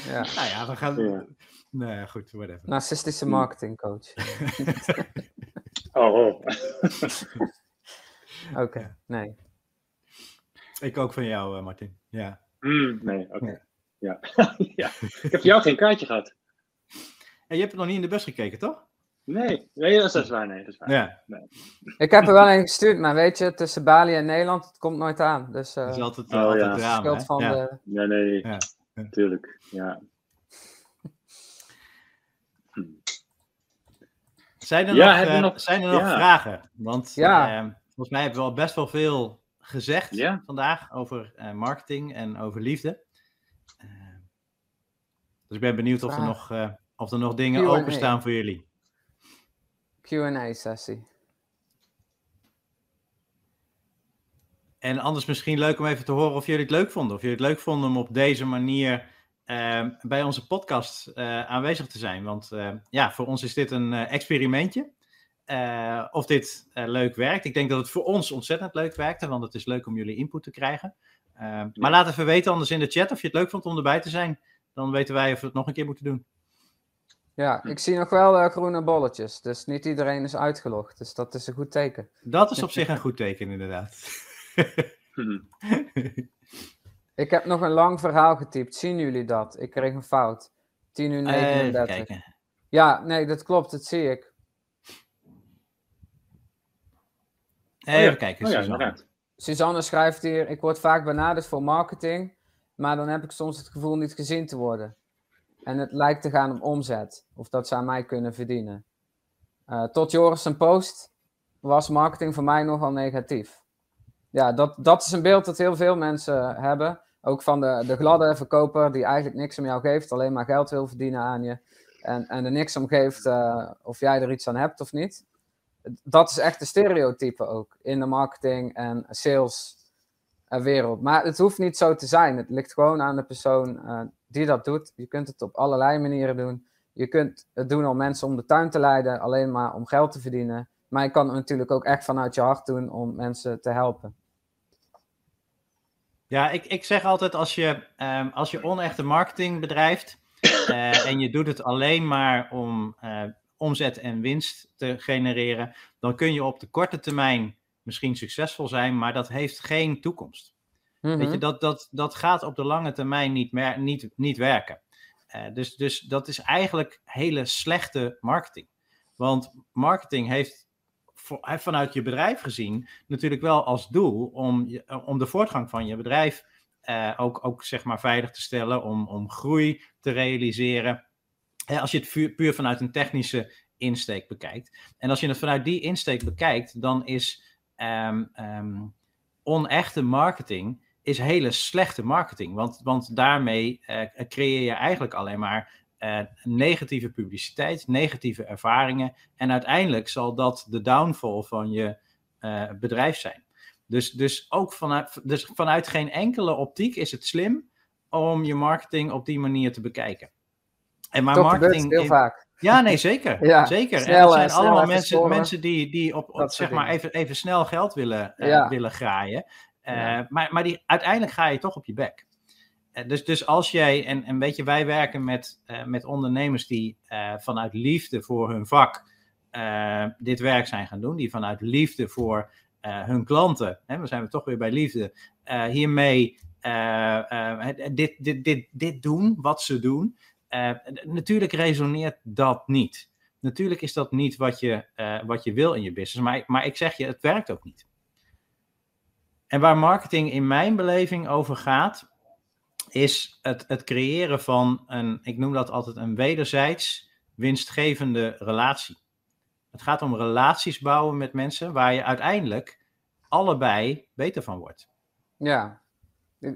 Ja. nou ja, we gaan. Ja. Nee, goed, whatever. Narcistische marketingcoach. Oh, oh. [laughs] Oké, nee. Ik ook van jou, eh, Martin. Ja. Hmm, nee, oké. Ja. [laughs] ja. Ik heb jou geen kaartje gehad. En je hebt het nog niet in de bus gekeken, toch? Nee, nee dat is waar. Nee, dat is waar. Ja. Ik heb er wel [laughs] een gestuurd, maar weet je, tussen Bali en Nederland, het komt nooit aan. Dus eh Dat is altijd, Oh, altijd ja. van ja. de... Nee, nee, Ja. natuurlijk. Ja. Zijn er Ja, nog, eh, nog- zijn er nog ja. vragen? Want Ja. eh, volgens mij hebben we al best wel veel gezegd Ja. vandaag over eh, marketing en over liefde. Dus ik ben benieuwd of er, nog, eh, of er nog dingen openstaan voor jullie. Q&A-sessie. En anders misschien leuk om even te horen of jullie het leuk vonden. Of jullie het leuk vonden om op deze manier bij onze podcast eh, aanwezig te zijn. Want eh, ja, voor ons is dit een eh, experimentje. Eh, of dit leuk werkt. Ik denk dat het voor ons ontzettend leuk werkte, want het is leuk om jullie input te krijgen. Eh, Maar laat even weten anders in de chat of je het leuk vond om erbij te zijn. Dan weten wij of we het nog een keer moeten doen. Ja, ik zie nog wel eh, groene bolletjes, dus niet iedereen is uitgelogd. Dus dat is een goed teken. Dat is op [laughs] zich een goed teken, inderdaad. [laughs] Ik heb nog een lang verhaal getypt. Zien jullie dat? Ik kreeg een fout. 10 uur Eh, Even 39. kijken. ja, nee, dat klopt. Dat zie ik. Even kijken. Oh ja, Suzanne. Suzanne schrijft hier: Ik word vaak benaderd voor marketing, maar dan heb ik soms het gevoel niet gezien te worden. En het lijkt te gaan om omzet, of dat ze aan mij kunnen verdienen. Eh, tot Joris zijn post was marketing voor mij nogal negatief. Ja, dat, dat is een beeld dat heel veel mensen hebben. Ook van de, de gladde verkoper die eigenlijk niks om jou geeft, alleen maar geld wil verdienen aan je. En, en er niks om geeft eh, of jij er iets aan hebt of niet. Dat is echt de stereotype ook in de marketing en sales eh, wereld. Maar het hoeft niet zo te zijn. Het ligt gewoon aan de persoon eh, die dat doet. Je kunt het op allerlei manieren doen. Je kunt het doen om mensen om de tuin te leiden, alleen maar om geld te verdienen. Maar je kan het natuurlijk ook echt vanuit je hart doen om mensen te helpen. Ja, ik, ik zeg altijd als je, ehm, als je onechte marketing bedrijft [coughs] eh, en je doet het alleen maar om eh, omzet en winst te genereren, dan kun je op de korte termijn misschien succesvol zijn, maar dat heeft geen toekomst. Mhm. Weet je, dat, dat, dat gaat op de lange termijn niet, mer- niet, niet werken. Eh, dus, dus dat is eigenlijk hele slechte marketing. Want marketing heeft vanuit je bedrijf gezien natuurlijk wel als doel om, eh, om de voortgang van je bedrijf eh, ook, ook zeg maar veilig te stellen, om, om groei te realiseren. Eh, als je het puur vanuit een technische insteek bekijkt. En als je het vanuit die insteek bekijkt, dan is ehm, ehm, onechte marketing is hele slechte marketing. Want, want daarmee eh, creëer je eigenlijk alleen maar eh, negatieve publiciteit, negatieve ervaringen. En uiteindelijk zal dat de downfall van je eh, bedrijf zijn. Dus, dus ook vanuit, dus vanuit geen enkele optiek is het slim om je marketing op die manier te bekijken. En maar marketing. heel in- vaak. Ja, nee, zeker. [laughs] Ja, zeker. snel, en het zijn allemaal mensen, scoren. mensen die, die op, zeg maar even, even snel geld willen, eh, Ja. willen graaien. Ja. maar maar die, uiteindelijk ga je toch op je bek. Eh, dus, dus als jij, en, en weet je, wij werken met, eh, met ondernemers die eh, vanuit liefde voor hun vak dit werk zijn gaan doen, die vanuit liefde voor hun klanten, hè, we zijn we toch weer bij liefde, hiermee dit, dit, dit, dit doen, wat ze doen. Natuurlijk resoneert dat niet. Natuurlijk is dat niet wat je, wat je wil in je business, maar, maar ik zeg je, het werkt ook niet. En waar marketing in mijn beleving over gaat, is het, het creëren van een, ik noem dat altijd een wederzijds winstgevende relatie. Het gaat om relaties bouwen met mensen waar je uiteindelijk allebei beter van wordt. Ja.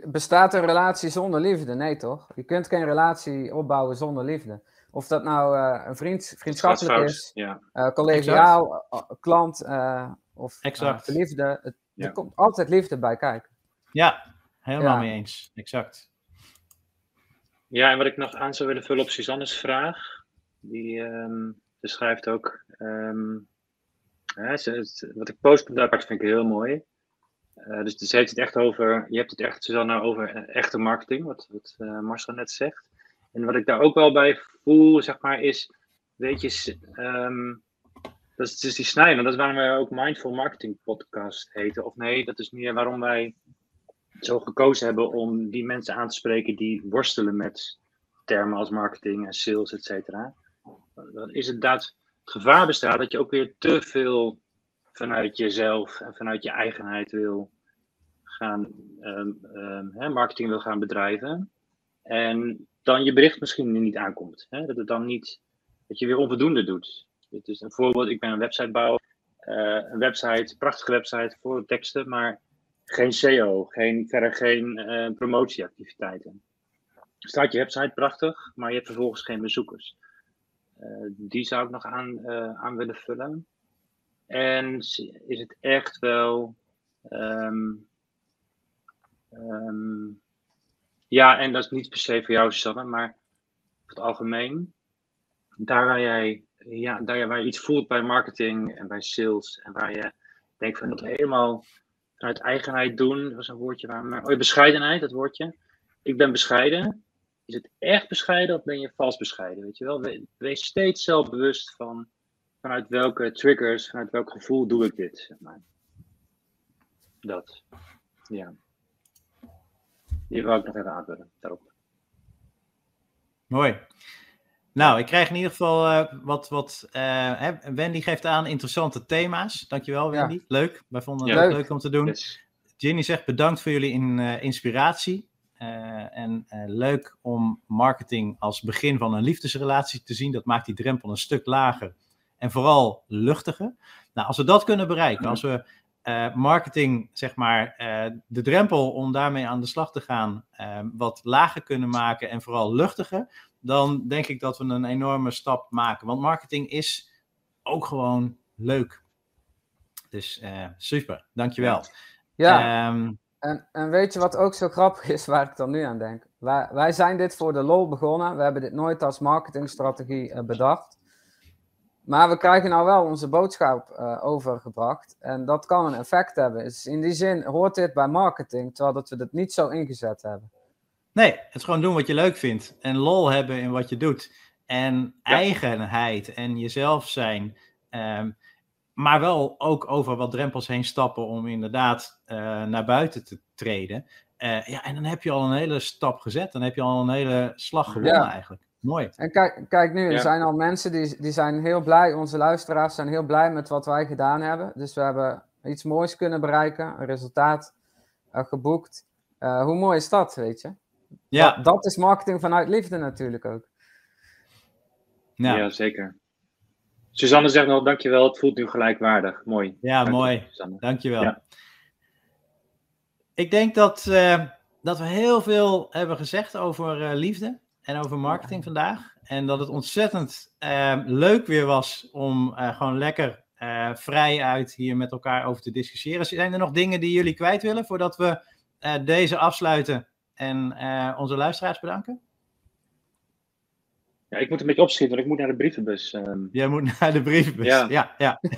Bestaat een relatie zonder liefde? Nee, toch? Je kunt geen relatie opbouwen zonder liefde. Of dat nou eh, een vriend, vriendschappelijk fout. is, Ja. eh, collegiaal, eh, klant eh, of Exact. verliefde. Het, Ja. Er komt altijd liefde bij kijken. Ja, helemaal Ja. mee eens. Exact. Ja, en wat ik nog aan zou willen vullen op Suzanne's vraag. Die ze schrijft ook. ehm, wat ik post daar vind ik heel mooi. Eh, dus ze heeft het echt over. Je hebt het echt, Suzanne, over eh, echte marketing, wat, wat eh, Marcel net zegt. En wat ik daar ook wel bij voel, zeg maar, is. Weet je, ehm, dat is dus die snijden. Dat is waarom wij ook Mindful Marketing Podcast heten. Of nee, dat is meer waarom wij zo gekozen hebben om die mensen aan te spreken die worstelen met termen als marketing en sales, et cetera. Dan is het gevaar bestaat dat je ook weer te veel vanuit jezelf en vanuit je eigenheid wil gaan, ehm, ehm, marketing wil gaan bedrijven. En dan je bericht misschien niet aankomt. Dat het dan niet, dat je weer onvoldoende doet. Dit is een voorbeeld, ik ben een websitebouwer. Eh, een website, prachtige website voor teksten, maar geen SEO, geen, verder geen eh, promotieactiviteiten. Staat je website prachtig, maar je hebt vervolgens geen bezoekers. Eh, die zou ik nog aan, eh, aan willen vullen. En is het echt wel. ehm, ehm, ja, en dat is niet per se voor jou, Susanne, maar voor het algemeen. Daar waar jij, ja, daar waar je iets voelt bij marketing en bij sales. En waar je denkt van dat helemaal vanuit eigenheid doen. Dat was een woordje waar. Maar, oh, bescheidenheid, dat woordje. Ik ben bescheiden. Is het echt bescheiden of ben je vals bescheiden? Weet je wel? We- Wees steeds zelfbewust van vanuit welke triggers, vanuit welk gevoel doe ik dit. Zeg maar. Dat. Ja. Die wou ik nog even aanvullen. Daarop. Mooi. Nou, ik krijg in ieder geval eh, wat. wat eh, Wendy geeft aan interessante thema's. Dankjewel, Ja. Wendy. Leuk. Wij vonden het Ja. Leuk. leuk om te doen. Yes. Ginny zegt bedankt voor jullie in, eh, inspiratie. En leuk om marketing als begin van een liefdesrelatie te zien. Dat maakt die drempel een stuk lager. En vooral luchtiger. Nou, als we dat kunnen bereiken, als we marketing, zeg maar, de drempel om daarmee aan de slag te gaan, wat lager kunnen maken en vooral luchtiger, dan denk ik dat we een enorme stap maken. Want marketing is ook gewoon leuk. Dus eh, super, dankjewel. Ja, Ehm, en, en weet je wat ook zo grappig is waar ik dan nu aan denk? Wij, wij zijn dit voor de lol begonnen. We hebben dit nooit als marketingstrategie eh, bedacht. Maar we krijgen nou wel onze boodschap eh, overgebracht. En dat kan een effect hebben. Dus in die zin hoort dit bij marketing, terwijl dat we dit niet zo ingezet hebben. Nee, het is gewoon doen wat je leuk vindt. En lol hebben in wat je doet. En eigenheid en jezelf zijn. Ehm, maar wel ook over wat drempels heen stappen om inderdaad eh, naar buiten te treden. Eh, ja, en dan heb je al een hele stap gezet. Dan heb je al een hele slag gewonnen Ja. eigenlijk. Mooi. En kijk, kijk nu, er Ja. zijn al mensen die, die zijn heel blij, onze luisteraars zijn heel blij met wat wij gedaan hebben. Dus we hebben iets moois kunnen bereiken, een resultaat eh, geboekt. Eh, hoe mooi is dat, weet je? Ja, Dat, dat is marketing vanuit liefde natuurlijk ook. Ja, zeker. Suzanne zegt nog, dankjewel, het voelt nu gelijkwaardig. Mooi. ja Dank je, mooi. Suzanne. Dankjewel. Ja. Ik denk dat, eh, dat we heel veel hebben gezegd over eh, liefde en over marketing vandaag. En dat het ontzettend eh, leuk weer was om eh, gewoon lekker eh, vrij uit hier met elkaar over te discussiëren. Zijn er nog dingen die jullie kwijt willen voordat we eh, deze afsluiten en eh, onze luisteraars bedanken? Ja, ik moet een beetje opschieten, want ik moet naar de brievenbus. ehm. Jij moet [laughs] naar de brievenbus. Ja, Ja. ja. [laughs]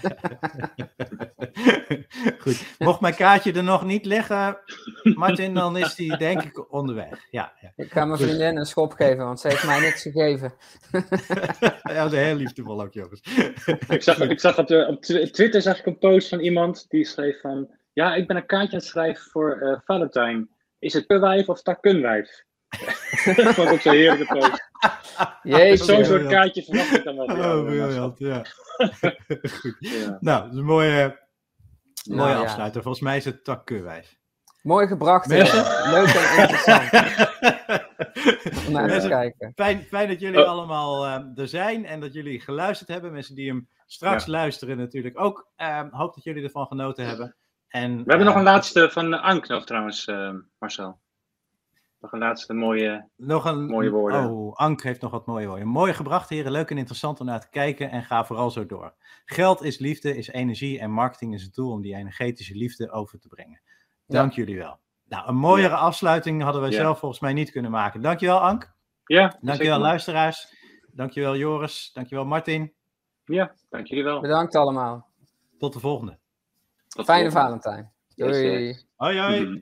Goed. Mocht mijn kaartje er nog niet liggen, Martin, dan is die denk ik onderweg. Ja, ja. Ik ga mijn vriendin een schop geven, want ze heeft mij niks gegeven. [laughs] Ja, dat is heel liefdevol ook, jongens. Ik zag, ik zag op, de, op Tw- Twitter zag ik een post van iemand die schreef van... Ja, ik ben een kaartje aan het schrijven voor eh Valentijn. Is het wijf of takkunwijf? dat [laughs] vond ik ook zo'n heerlijke post. Jeetje. Zo'n soort kaartje verwacht ik dan wel. Oh, eh, briljant, ja. [laughs] Goed. Ja. Nou, dat is een mooie, mooie Nou, ja. afsluiter. Volgens mij is het takkeurwijs. Mooi gebracht. Mensen? Eva. Leuk en interessant [laughs] om naar te kijken. Fijn, fijn dat jullie Oh. allemaal eh, er zijn en dat jullie geluisterd hebben. Mensen die hem straks Ja. luisteren natuurlijk ook. Eh, hoop dat jullie ervan genoten hebben. En, We hebben nog eh, een laatste van Ank nog trouwens, eh, Marcel. Nog een laatste mooie... Nog een Mooie woorden. Oh, Ank heeft nog wat mooie woorden. Mooi gebracht, heren. Leuk en interessant om naar te kijken. En ga vooral zo door. Geld is liefde, is energie. En marketing is het doel om die energetische liefde over te brengen. Dank jullie wel. Nou, een mooiere afsluiting hadden we Ja. zelf volgens mij niet kunnen maken. Dankjewel, Ank. Ja, Dankjewel zeker. luisteraars. Dankjewel Joris. Dankjewel Martin. Ja, dank jullie wel. Bedankt allemaal. Tot de volgende. Fijne. Valentijn. Doei. yes. Hoi hoi. Mhm.